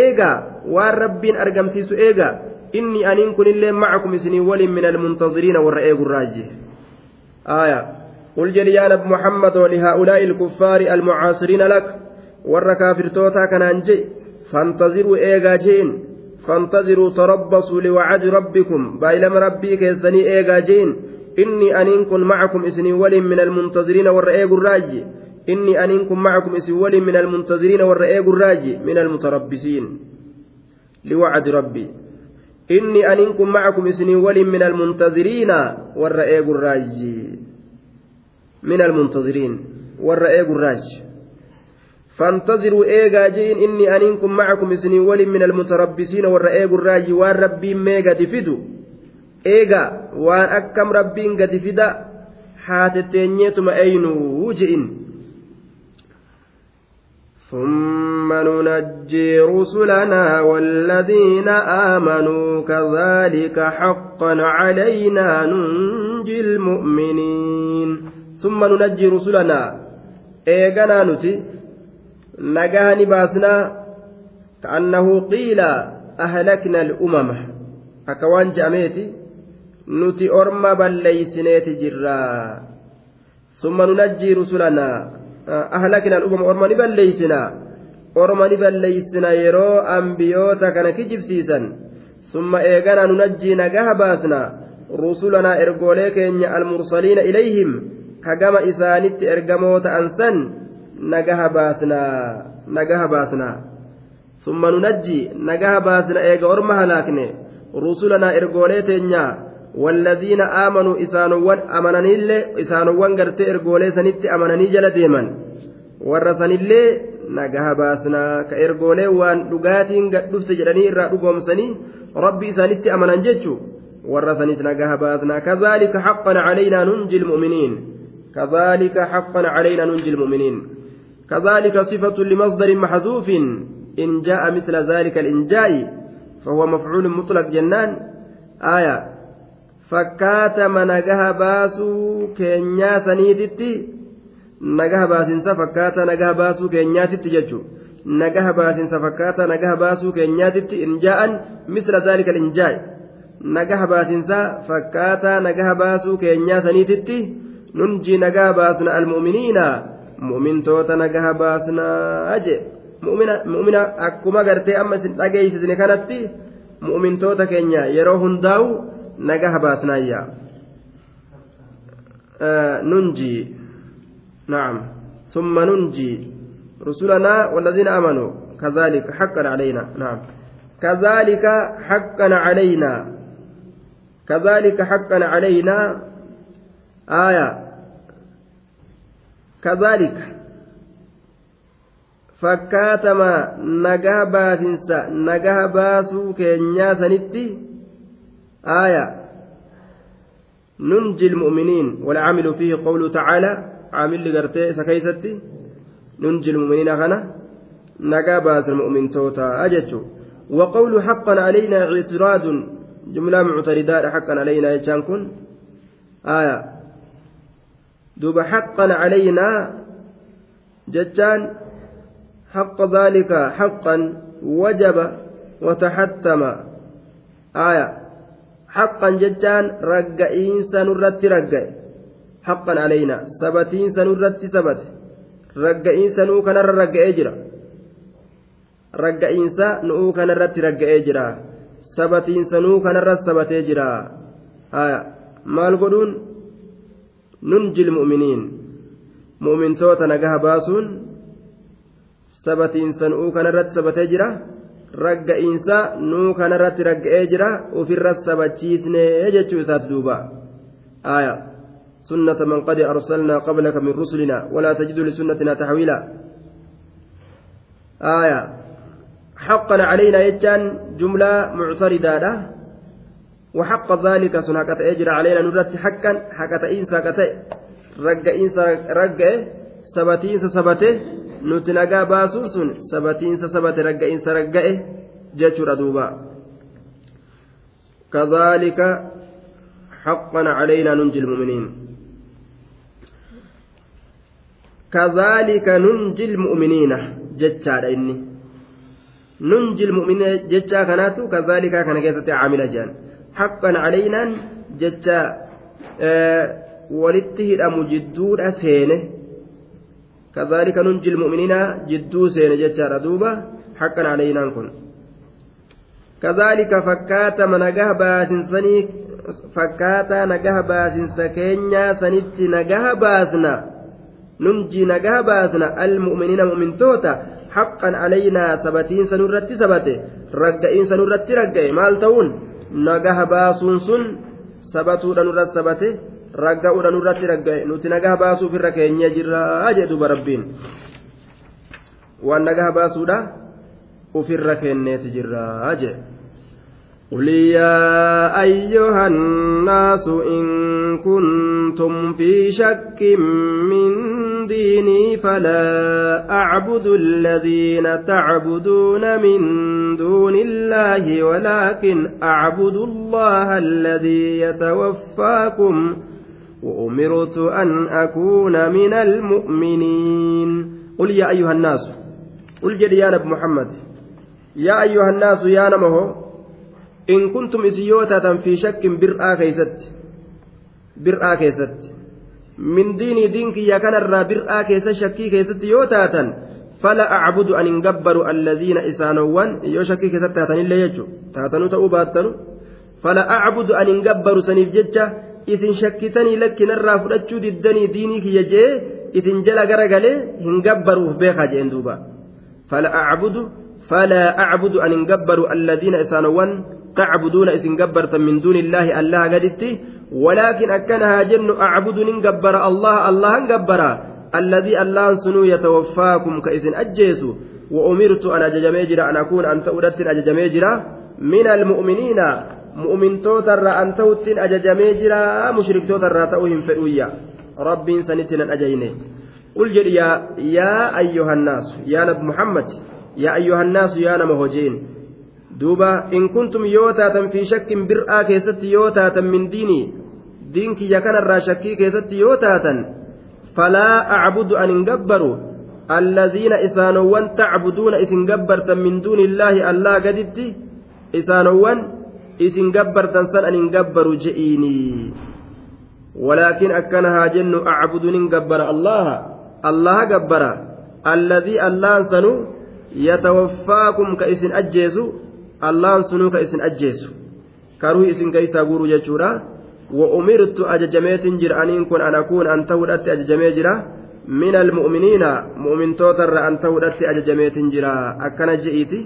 eegaa waan rabbiin argamsiisu eegaa? Inni aniin kunillee macakum isinii waliin minal muntaziriina warra eegurraaji haya قل جل يا نبي محمد ولهؤلاء الكفار المعاصرين لك ور كافر توتا كان أنجي فانتظروا إيغا جين فانتظروا تربصوا لوعد ربكم بايلم ربي كيسني إيغا جين إني أنينكم معكم إسني ولي من المنتظرين ور الراجي إني أنينكم معكم إسني ولي من المنتظرين ور الراجي من المتربصين لوعد ربي. aniin kun macakum isinii waliin min almuntaziriina warra eegu min almuntaziriin warra eegu raaji فانتظروا إيجا جين إني أنينكم معكم سنين ولي من المتربصين والرئيق الراجي وان ربي ميغا دفدو. إيجا وان أكم ربي قد فدا حاتتين يتم أينو وجئن. ثم ننجي رسلنا والذين آمنوا كذلك حقا علينا ننجي المؤمنين. summa nunajjii rusulanaa eeganaa nuti nagaha ni baasnaa ka'annahu qiila ahlakna al'umama akka waan je'ameeti nuti orma balleeysineeti jirraa summa nunajjii rusulanaa ahlakna al'umama orma ni balleeysinaa orma ni balleeysina yeroo ambiyoota kana kijibsiisan summa eeganaa nunajjii nagaha baasna rusulanaa ergoolee keenya almursaliina ilayhim ka gama isaanitti ergamoo ta'an san nagaha baasnaa nagaha baasnaa summa nunajji nagaha baasna eega orma halaakne rusulanaa ergoolee teenyaa والذين آمنوا إسانوان أمنني اللي إسانوان قرتي إرقولي سنتي أمنني جل ديما ورسن اللي نجاها باسنا كإرقولي وان لقاتين قد دفت جلني إرى رقومسني ربي إسانتي أمنن جتشو ورسنت نجاها باسنا كذلك حقا علينا ننجي المؤمنين كذلك حقا علينا ننجي المؤمنين كذلك صفة لمصدر محذوف إن جاء مثل ذلك الإنجاء فهو مفعول مطلق جنان آية fakkaatama nagaha baasuu keenyaa saniititti nagaha baasinsa fakkaata nagaha baasuu keenyaatitti jechuun nagaha baasinsa fakkaata nagaha baasuu keenyaatitti injaa'an misla zaalika injaa'i nagaha baasinsa fakkaata nagaha baasuu keenyaa saniititti nunji nagaha baasna almu'miniina mu'mintoota nagaha baasnaa jee mu'mina akkuma gartee amma isin dhageessisne kanatti mu'mintoota keenya yeroo hundaa'u. باسنايا آه ننجي نعم ثم ننجي رسلنا والذين آمنوا كذلك حقا علينا نعم كذلك حقا علينا كذلك حقا علينا آية. كذلك. fakkaatama nagaa baasinsa nagaa baasuu keenyaa آية. ننجي المؤمنين والعامل فيه قوله تعالى عامل لقرتي سكيستي. ننجي المؤمنين خنا نقاباس المؤمن توتا. أجتو وقول حقا علينا اعتراض. جملة معترضات حقا علينا يجان كن آية. دوب حقا علينا جتان حق ذلك حقا وجب وتحتم آية haqqan jechaan ragga'iinsa nurratti ragga'e haqqan alayna sabatiinsa nurratti sabate ragga'iinsa nuu kanarra ragga'ee jira ragga'iinsa nuu kanarratti ragga'ee jira sabatiinsa nuu kanarra sabatee jira maal godhuun nunjil mu'miniin mu'mintoota nagaha baasuun sabatiinsa nuu kanarratti sabatee jira. ragga'iinsa nuu kanarratti ragga'ee jira ofirra sabachiisnee jechuu isaati duuba aya sunnata man qad arsalnaa qablaka min rusulina walaa tajidu lisunnatina taxwiila aya حقا علينا يجان جملة معتردة وحق ذلك سنة أجرى علينا نرد حقا حقا إنسا كتئ رقا إنسا رقا سبتين سبته nuti nagaa baasuun sun sabatiinsa sabate ragga'insa ragga'e jechuudha duuba كذلك حقا علينا ننجي المؤمنين. كذلك ننجي المؤمنين جتشا إني ننجي المؤمنين جتشا كانت كذلك كان كيسة عاملة جان. حقا علينا جتشا أه ولته مجدود أسهينه كذلك ننجي المؤمنين جدو سين جتشار دوبا حقا علينا كن كذلك فكات من نجاه باسن سني فكات نجاه باسن سكينيا سنت نجاه باسنا. ننجي نجاه باسنا المؤمنين مؤمن توتا حقا علينا سبتين سنرت سبته. رجعين سنرت nagaha baasuun sun sabatuudhaan irratti sabate ragga'uudhaan irratti ragga'e nuti nagaha baasuuf irra keenya jirraa jedhuba rabbiin waan nagaha baasuudha ofirra kenneeti jirraa jedhe. قل يا أيها الناس إن كنتم في شك من ديني فلا أعبد الذين تعبدون من دون الله ولكن أعبد الله الذي يتوفاكم وأمرت أن أكون من المؤمنين قل يا أيها الناس قل جد يا نبي محمد يا أيها الناس يا نمه إن كنتم إسيوتا في شك برآ كيست برآ كيست من ديني دينك يا كان الرا برآ كيست شكي كيست يوتاتا فلا أعبد أن انقبر الذين إسانوان يو شكي كيست تاتن إلا يجو تاتنو تأوباتنو فلا أعبد أن انقبر سنيف ججة isin shakkitanii lakkinarraa fudhachuu diddanii diinii kiyya jee isin jala garagalee hin gabbaruuf beekaa jeen duuba fala acbudu فلا أعبد أن انقبر الذين إسانوان تعبدون إسن قبرت من دون الله الله قدتي. ولكن أكنها جن أعبد ننقبر الله الله انقبر الذي الله سنو يتوفاكم كإسن أجيسوا وأمرت أن أججمي جرا أن أكون أنت أردت أججمي جرا من المؤمنين مؤمن توتر أن توتن أججمي جرا مشرك توتر تأوهم فئويا رب سنتنا أجيني. قل يا يا أيها الناس يا نبي محمد يا أيها الناس يا نما هجين دوبا إن كنتم يوتاتا في شك برآ كيست يوتاتا من ديني دينك يا كان الراشكي كيست يوتاتا فلا أعبد أن انقبروا الذين إسانوان تعبدون إسن قبرتا من دون الله ألا قدت إسانوان إسن قبرتا سن أن انقبروا جئيني ولكن أكنها جن أعبد ننقبر الله الله قبر الذي الله سنو yatawaffaakum ka isin ajjeesu. Allaan sunuu ka isin ajjeesu karuu isin keeysaa guuruu jechuudha wa umirtu ajajameetin jira aniin kun an akuun an ta'uudhatti ajajamee jira min almu'miniina mu'mintootarra an ta'uudhatti ajajameetin jira akkana je'iiti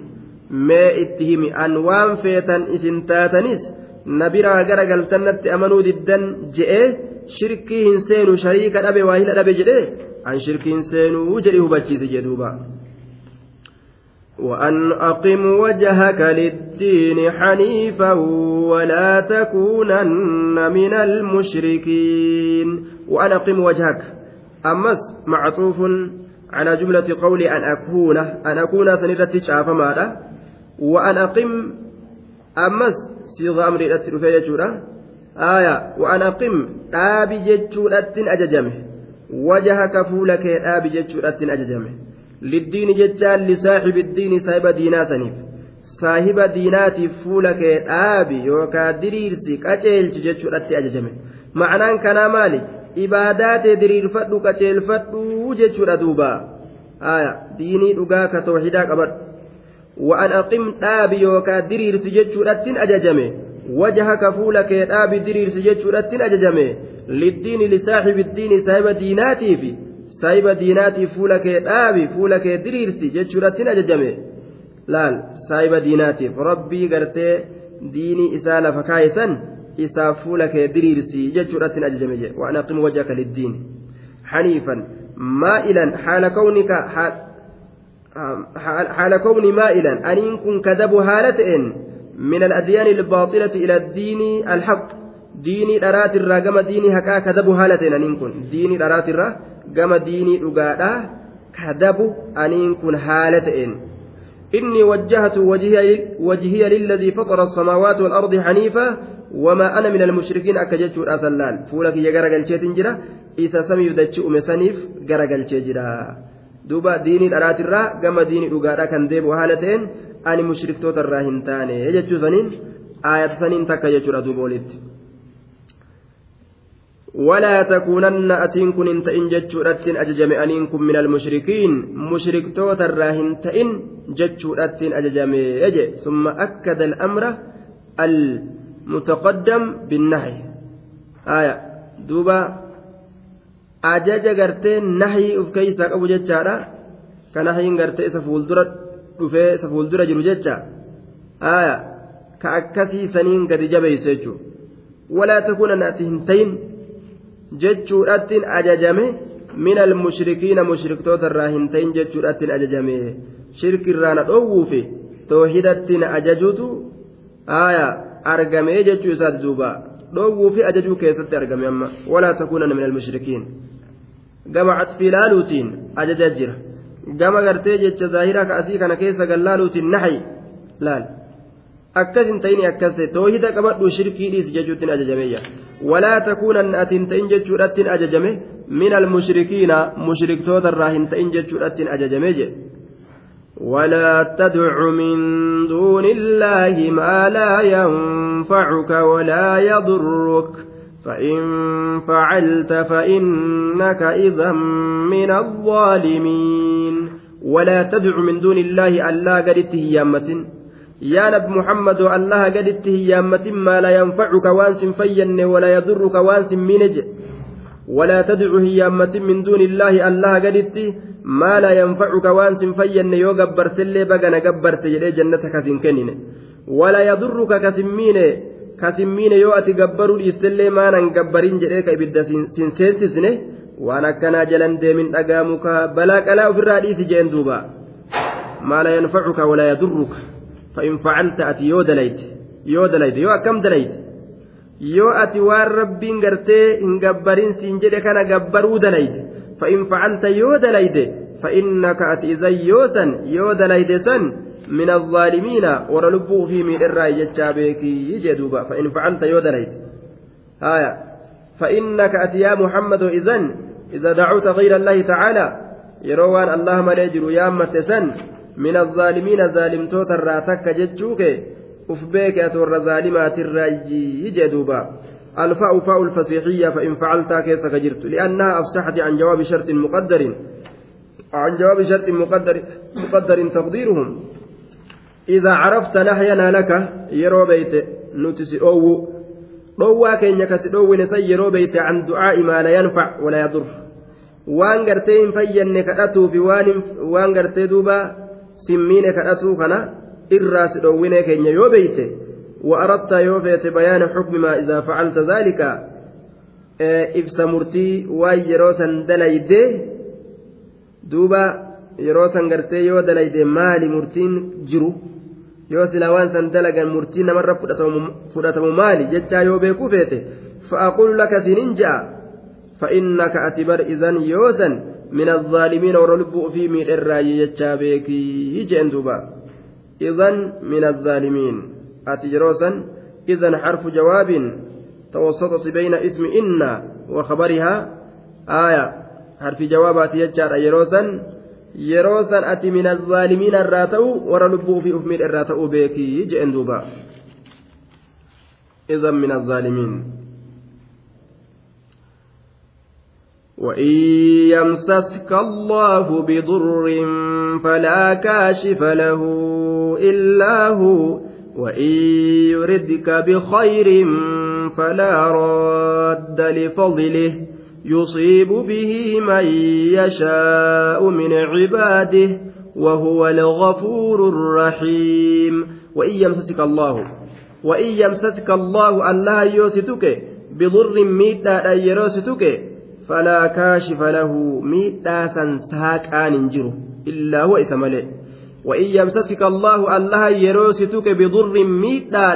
mee itti himi an waan feetan isin taatanis na biraa gara galtannatti amanuu diddan je'ee shirkii hin seenu shariika dhabe waa hila dhabe jedhee an shirkii hin seenuu jedhi hubachiise jedhuuba. وأن أقم وجهك للدين حنيفا ولا تكونن من المشركين. وأن أقم وجهك. أمس معطوف على جملة قول أن أكون أن أكون سنرة شاف ماذا؟ وأن أقم أمس صيغة أمر الأترفية آية وأن أقم آبي جتشورة أججمه. وجهك فولك آبي جتشورة أججمه. Liddiini jechaan lisaaxibi iddiini saahiba diinaa saniif saahiba diinaatiif fuula kee dhaabi yookaan diriirsi qaceelchi jechuudhatti ajajame ma'anaan kanaa maali ibaadaatee diriirfadhu qaceelfadhu jechuudha duuba diinii dhugaa ka tooxidaa qabadhu wa'an aqim dhaabi yookaan diriirsi jechuudhattiin ajajame wajahaka fuula kee dhaabi diriirsi jechuudhattiin ajajame liddiini lisaaxibi iddiini saahiba diinaatiifi. Saahiba diinaatiif fuula kee dhaabi fuula kee diriirsi jechuudhattiin ajajame laal saahiba diinaatiif rabbii gartee diinii isaa lafa kaayisan isaaf fuula kee diriirsi jechuudhattiin ajajame jedhe waan aqim wajhaka liddiin xaniifan maa'ilan haala kawnika حال كوني مائلا أن كن كذب هالة من الأديان الباطلة إلى الدين الحق ديني أرات الرا كما ديني هكا كذب هالة أن كن ديني أرات الرا gama diinii dhugaadha. Kadabu aniin kun haala ta'een. إني وجهت وجهي, وجهي للذي فطر السماوات والأرض حنيفا وما أنا من المشركين أكجت أسلال فولك يا جرجل جرا إذا سمي يدتش أمسانيف جرجل جرا دوبا ديني الأرات الرا كما ديني أجارا كان ديب وهالتين أني مشرك توت الراهن تاني يجت سنين آية سنين يجرا دوبولت ولا تكونن أتين كن انت إن جتشورتين أججم أنين كن من المشركين مشرك توتر راهن تئن جتشورتين أججم يجي ثم أكد الأمر المتقدم بالنهي آية دوبا uf keeysaa qabu jechaadha ka nahiin gartee isa fuuldura dhufee isa fuuldura jiru jecha aya ka akkasii saniin gadi jabeeyse jechuu walaa takuunan ati hin tayin jechuudhattiin ajajame min almushrikiina mushriktoota irraa hin ta'in jechuudhattiin ajajame shirkirraa na dhoowwuufi toohidattiin ajajuutu aya argamee jechuu isaati duuba dhoowwuufi ajajuu keessatti argame amma walaa takuunana min almushrikiin gama catfii laaluutiin ajaja jira gama gartee jecha zaahiraa ka asii kana keessa gallaaluutiin naxay laal akkas hin ta'in akkas ta'e toohida qabadhu shirkii dhiisi jechuuttiin ajajameeyya takuunan atiin ta'in jechuudhattiin ajajame min almushrikiina mushriktoota irraa hin ta'in jechuudhattiin ajajame jedhe ولا تدع من دون الله ما لا ينفعك ولا يضرك فإن فعلت فإنك إذا من الظالمين ولا تدع من دون الله ألا قدت هيامة yaa nab muhammadoo allaha gaditti hiyyaammatin maa laa yanfacuka waan sin fayyanne walaa yadurruka waan sin miine jedhe walaa tadcu hiyyaammatin min duuni illaahi allaha gaditti maa laa yanfacuka waan sin fayyanne yoo gabbartellee bagana gabbarte jedhee jannata kasin kennine walaa yadurruka kasin miine kasin miine yoo ati gabbaruu dhiistellee maanan gabbarin jedhee ka ibidda sin seensisne waan akkanaa jalan deemin dhagaa mukaa balaa qalaa ofirraa dhiisi jeen duuba maa laa yanfacuka walaa yadurruka ati yoo dalayte yoo dalayte yoo akkam dalayte yoo ati waan rabbiin gartee hin gabbarin siin jedhe kana gabbaruu dalayte fa'in facalta yoo dalayte fa'innaka ati izan yoo san yoo dalayte san من الظالمين ورلبوا في من الرأي جتشابيكي يجدوبا فإن فعلت يودليت آية فإنك أتي يا محمد إذن إذا دعوت غير الله تعالى يروان الله مليجر يا من الظالمين ظالم توتر راتك جتشوك أفبيك أتور ظالمات الرأي يجدوبا الفاء فاء الفصيحية فإن فعلت كيس جرت. لأنها أفسحت عن جواب شرط مقدر. عن جواب شرط مقدر مقدر تقديرهم. إذا عرفت نحينا لك يرو بيت نتسي أو keenya kasi dhoowwine san yeroo beeyte can du'aa'i maa la yanfac wala yadur waan gartee hin fayyanne kadhatuufi waan gartee duuba simmiine kadhatuu kana irraa si dhoowwine keenya yoo beeyte وأردت يوفيت بيان حكم ما إذا فعلت ذلك إبس مرتي ويروسا دليدي دوبا يروسا قرتي يو دليدي مالي مرتين جرو yoo silaa waan san dalagan murtii namarra fudhatamu maali jechaa yoo beekuu feete fa'aaqulu laka sinin ja'a fa'innaka ati bar izan yoosan min الظالمين ورلبوا في ميل الرأي جتشا بيكي يجين دوبا. إذن من الظالمين. أتجروسا إذن حرف جواب توسطت بين اسم إن وخبرها. آية. حرف جوابات يجار أجروسا yeroo san ati min azaalimiina irraa ta'u warra lubbuu fi uf miidha irraa ta'uu beekii je'en duuba idan min azaalimiin وإن يمسسك الله بضر فلا كاشف له إلا هو وإن يردك بخير فلا راد لفضله يصيب به من يشاء من عباده وهو الغفور الرحيم وإن يمسسك الله وإن يمسسك الله الله يوستك بضر ميتا يروستك فلا كاشف له ميتا سنساك آن جرو إلا هو إثمله وإن يمسسك الله الله يروستك بضر ميتا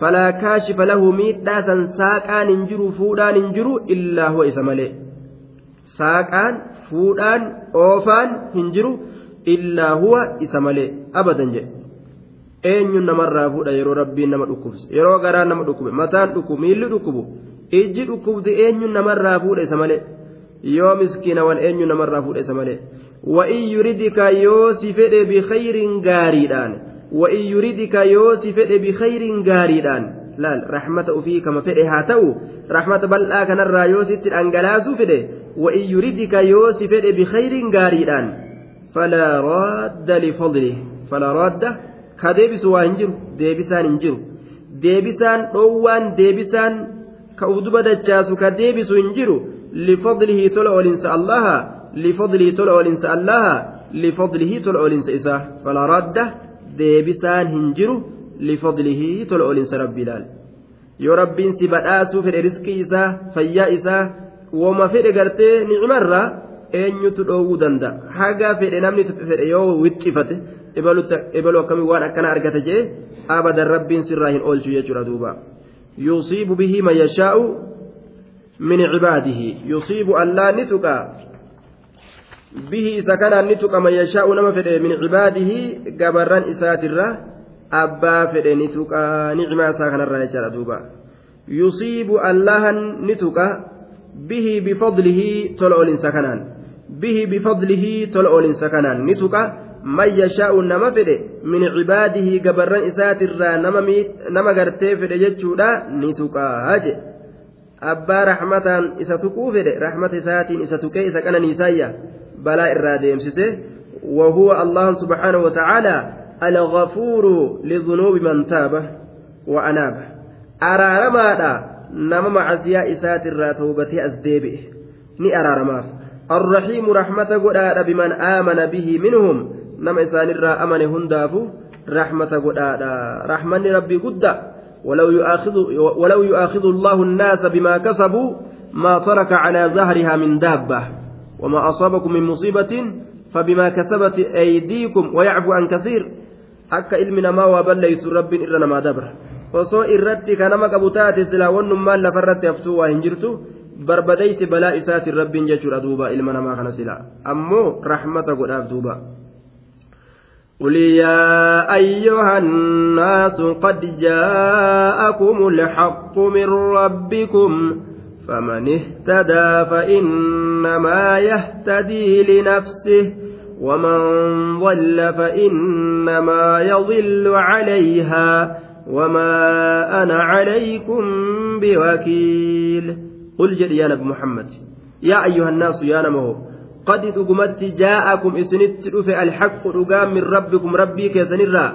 falaa kaashifa lahu miidhaasan saaqaan hin jiru fuudhaan hin jiru illaa huwa isa malee saaqaan fuudhaan oofaan hin jiru illaa huwa isa malee abadan jedhe eenyuun namarraa fuudha yeroo rabbiin nama dhukkubse yeroo garaan nama dhukkube mataan dhukkubu miilli dhukkubu Ijji dhukkubdi eenyuun namarraa fuudha isa malee? Yoo miskiinawan eenyuun namarraa fuudha isa malee? Wa'in yuridika yoo si fedhe bikhayriin gaariidhaan? وإن يريدك يوسف فدي بخير غاريدان لا رحمة أفي كما فدي هاتو رحمة بل كان الرايوسف الأنجلاس فدي وإن يريدك يوسف فدي بخير غاريدان فلا راد لفضله فلا راد كديبس وانجر ديبسان انجر ديبسان روان ديبسان كأودب دجاس كديبس انجر لفضله تلع الإنس الله لفضله تلع الإنس الله لفضله تلع الإنس إساه فلا راد deebisaan hin jiru lifadlihi tola olinsa rabbi ilaal yoo rabbiin si badhaasuu fedhe riskii isaa fayyaa isaa woma fedhe gartee nicmarraa eenyutu dhoowwuu danda'a haga fedhe namni fedhe yoo wixxifate ebalu akkamii waan akkana argata jee abadan rabbiin sirraa hin oolchu jechuudha duuba yusiibu bihi man yashaa'u min cibaadihi yusiibu allaa ni tuqaa bihi isa kanaan ni tuqama yashaa'u nama fedhe min cibaadihi gabarran isaatirra abbaa fedhe ni tuqa nicmaa isaa kanarraa jechaadha duuba yusiibu allahan ni tuqa bihi bifadlihi tola olinsa man yashaa'u nama fedhe min cibaadihi gabarran isaatirraa nama gartee fedhe jechuudha ni tuqaa je abbaa raxmataan isa tuquu fedhe raxmata isaatiin isa tuqee isa qananiisaayya بلاء الراديمسسه وهو الله سبحانه وتعالى الغفور لذنوب من تاب وأناب nama macasiyaa isaatirraa tawbatee as deebi'e ni araaramaaf arrahiimu rahmata godhaadha biman aamana bihi minhum nama isaanirraa amane hundaafu rahmata godhaadha rahmanni rabbii guddaa ولو يؤاخذ الله الناس بما كسبوا ما ترك على ظهرها من دابة وما أصابكم من مصيبة فبما كسبت أيديكم ويعفو عن كثير akka ilmi namaa waa balleeysu rabbiin irra namaa dabra osoo irratti ka nama qabu taate silaa wannummaan lafarratti haftuu waa hin jirtu barbadeysi balaa isaatiin rabbiin jechuudha duuba ilma namaa kana silaa ammoo rahmata godhaaf duuba قل يا أيها الناس قد جاءكم الحق من ربكم فمن اهتدى فإنما يهتدي لنفسه ومن ضل فإنما يضل عليها وما أنا عليكم بوكيل قل جل يا نبي محمد يا أيها الناس يا نمو قد دقمت جاءكم إسنت الحق رقام من ربكم ربي كيسنرا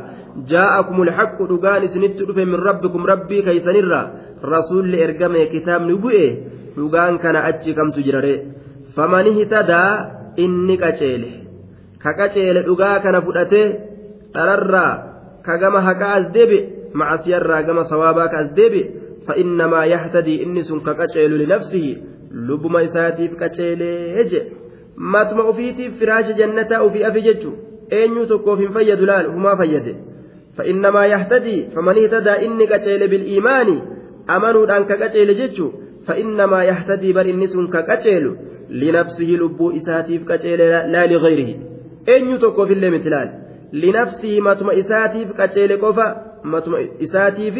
جاءكم الحق رقان إسنت من ربكم ربي كيسنرا رسول إرقام كتاب نبوئه رقان كان أتشي كم تجرره فمن اهتدى إنك أتشيله ka qaceele dhugaa kana fudhatee dhararraa ka gama haqaa as deebi macasiyarraa gama sawaabaa ka as deebi فإنما يهتدي إنس كقتيل لنفسه لبما إساتيف قتيلي جي ماتما أفيتي فراش جنة أفي أفجج أين تكو في فيد لال هما فيد فإنما يهتدي فمن اهتدى إني قتيل بالإيمان أمنوا أنك قتيل جج فإنما يهتدي بل إنس كقتيل لنفسه لبو إساتيف قتيل لا لغيره eenyu tokkoofillee miti laal linafsii matuma isaatiif qaceele qofa matuma isaatiif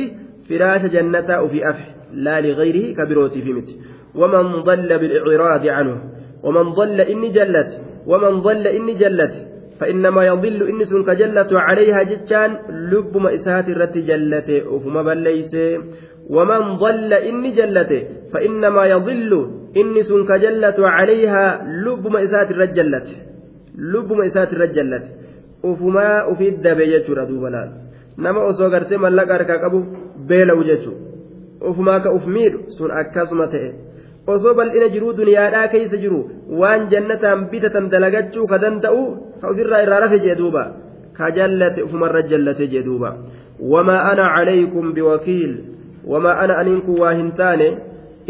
firaasha jannataa ofii afe laa ligayrihi ka birootiifi miti waman dalla bilciraadi canhu waman dalla inni jallate waman dalla inni jallate فإنما يضل إنس كجلة عليها جتان لبما إسات الرت جلته وفما بليس ومن ضل إني جلته فإنما يضل إنس كجلة عليها لبما إسات الرجلته lubbuma isaatirra jallate ufumaa ufiit dabe jechuudha duuba laal nama osoo gartee mallaqa harkaa qabu beela'u jechuudha ufumaa ka uf osoo bal'ina jiruu duniyaadhaa keessa jiru waan jannataan bitatan dalagachuu ka danda'u ka ofirraa irraa rafe jee duuba ka jallate ufumarra jallate jee duuba wamaa ana calaykum biwakiil wamaa ana aniinku waa hin taane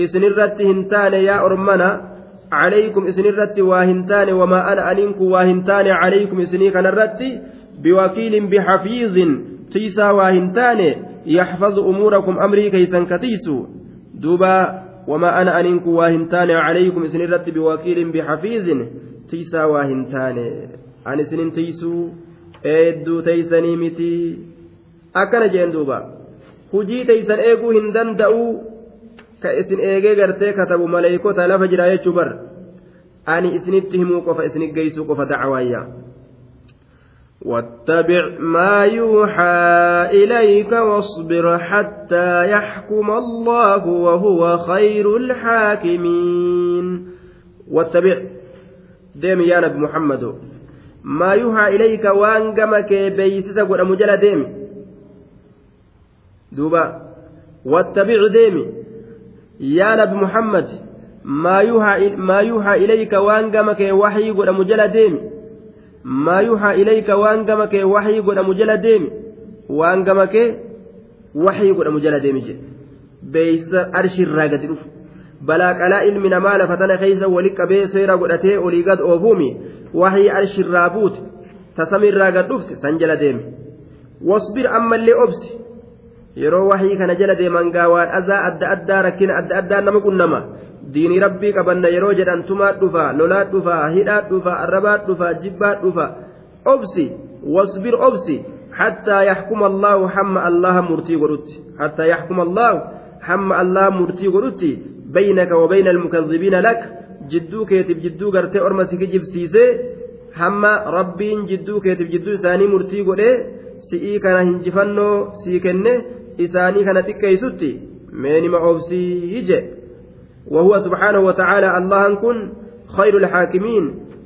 isinirratti hin taane yaa ormana عليكم إسن الرت واهنتان وما أنا أنكم واهنتان عليكم إسني كان الرت بوكيل بحفيظ تيسا واهنتان يحفظ أموركم أمري كيسا كتيسو دوبا وما أنا أنكم واهنتان عليكم إسن الرت بوكيل بحفيظ تيسا واهنتان أن إسن تيسو akkana jeen duuba hujii teeysan eeguu hin danda'uu ka isin eegee gartee katabu maleeykota lafa jira jechuu bar ani isinitti himuu qofa isinit geeysuu qofa dacwaayya واتبع ما يوحى إليك واصبر حتى يحكم الله وهو خير الحاكمين. واتبع. ديم يا نبي محمد. ما يوحى إليك وانقمك بيسس قد مجل ديم. دوبا. واتبع ديمي yaa nabi muhammad maa yuuhaa ilayka waan gama kee waxii godhamu jala deemi maa yuuhaa ilayka waan gama kee waxii godhamu jala deemi waan gama kee waxii godhamu jala deemi jedhe beeysa arshirraa gadi dhufu balaa qalaa ilmi namaa lafa tana keeysa wali qabee seera godhatee olii gad oofuumi waxii arshirraa buute tasamirraa gad dhufte san jala deemi wasbir ammallee obsi yeroo wahii kana jala deeman gaawaan azaa adda addaa rakkina adda addaa nama qunnama diinii rabbii qabanna yeroo jedhan tumaat dhufa lolaat dhufa hidhaat dhufa arrabaat dhufa jibbaat dhufa obsi wasbir obsi حتى يحكم الله حم الله مرتي قرتي حتى يحكم الله حم الله مرتي قرتي بينك وبين المكذبين لك جدو كيتب جدو قرتي أرمسك جبسيسي حم ربين جدو كيتب جدو ثاني مرتي قرتي سئي كان هنجفنو سيكنه isaanii kana xiqqeeysutti meenima oobsii je وهو سبحانه وتعالى الله كن خير الحاكمين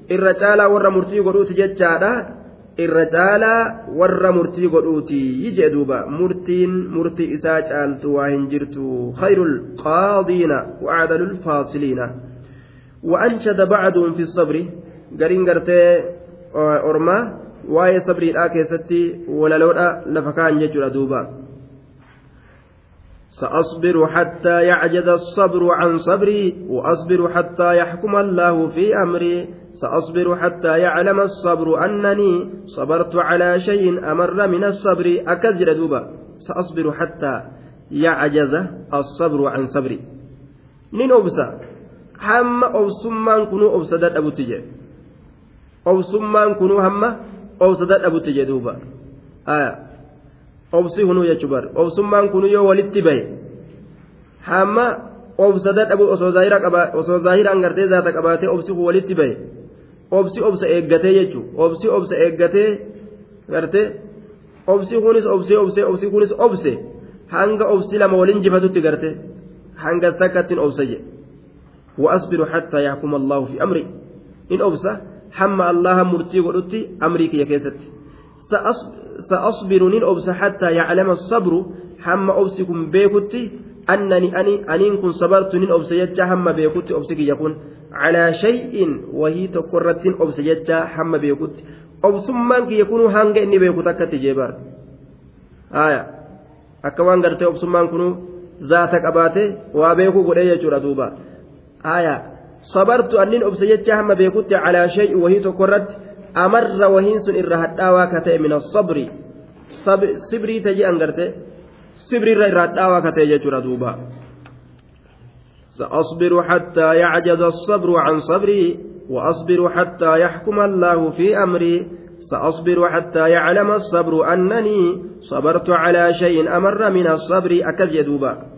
warra murtii godhuuti jechaadha irra caalaa warra murtii godhuuti jee duuba murtiin murtii isaa caaltu waa hin jirtu khayrul qaadiina wacdalul faasiliina وأنشد بعضهم في الصبر قرين قرتي أرما واي صبري لا كيستي ولا لولا لفكان يجر دوبا سأصبر حتى يعجز الصبر عن صبري وأصبر حتى يحكم الله في أمري. سأصبر حتى يعلم الصبر أنني صبرت على شيء أمر من الصبر. أكزر دوبا. سأصبر حتى يعجز الصبر عن صبري. نين أبسا هم أبسمان كنو أبسدت أبو تجي أبسمان كنو هم أبسدت أبو تجي دوبا. آية أبسي هنو يجبر أبسمان كنو يو ولدت بي هم أبسدت أبو أصو ظاهرة أنغرتي ذاتك أباتي أبسي هو ولدت بي obsi obsa eeggatee jechuun obsi obsa eeggatee gartee obsi kunis obsee obsee obsi kunis obse hanga obsi lama waliin jifatutti garte hanga takkattiin obsa jedhe وأصبر حتى يحكم الله في أمري إن أبصى حم الله مرتي ودتي أمري كي كيست سأصبر إن أبصى حتى يعلم الصبر حم أبصكم بيكتي أنني أني أني كن صبرت إن أبصى يجا حم بيكتي أبصك يكون calaa shay'in wahii tokko irrattiin obsa jecha hamma beekutti obsummaan kiyya kunuu hanga inni beeku takkatti jeebar haya akka waan gartee obsummaan kunuu zaata qabaate waa beekuu godhee jechuudha duuba haya sabartu annin obsa jecha hamma amarra wahiin sun irra hadhaawaa ka ta'e min asabri sibrii taji an garte sibrirra irra hadhaawaa ka ta'e jechuudha duuba سأصبر حتى يعجز الصبر عن صبري وأصبر حتى يحكم الله في أمري سأصبر حتى يعلم الصبر أنني صبرت على شيء أمر من الصبر أكز يدوبا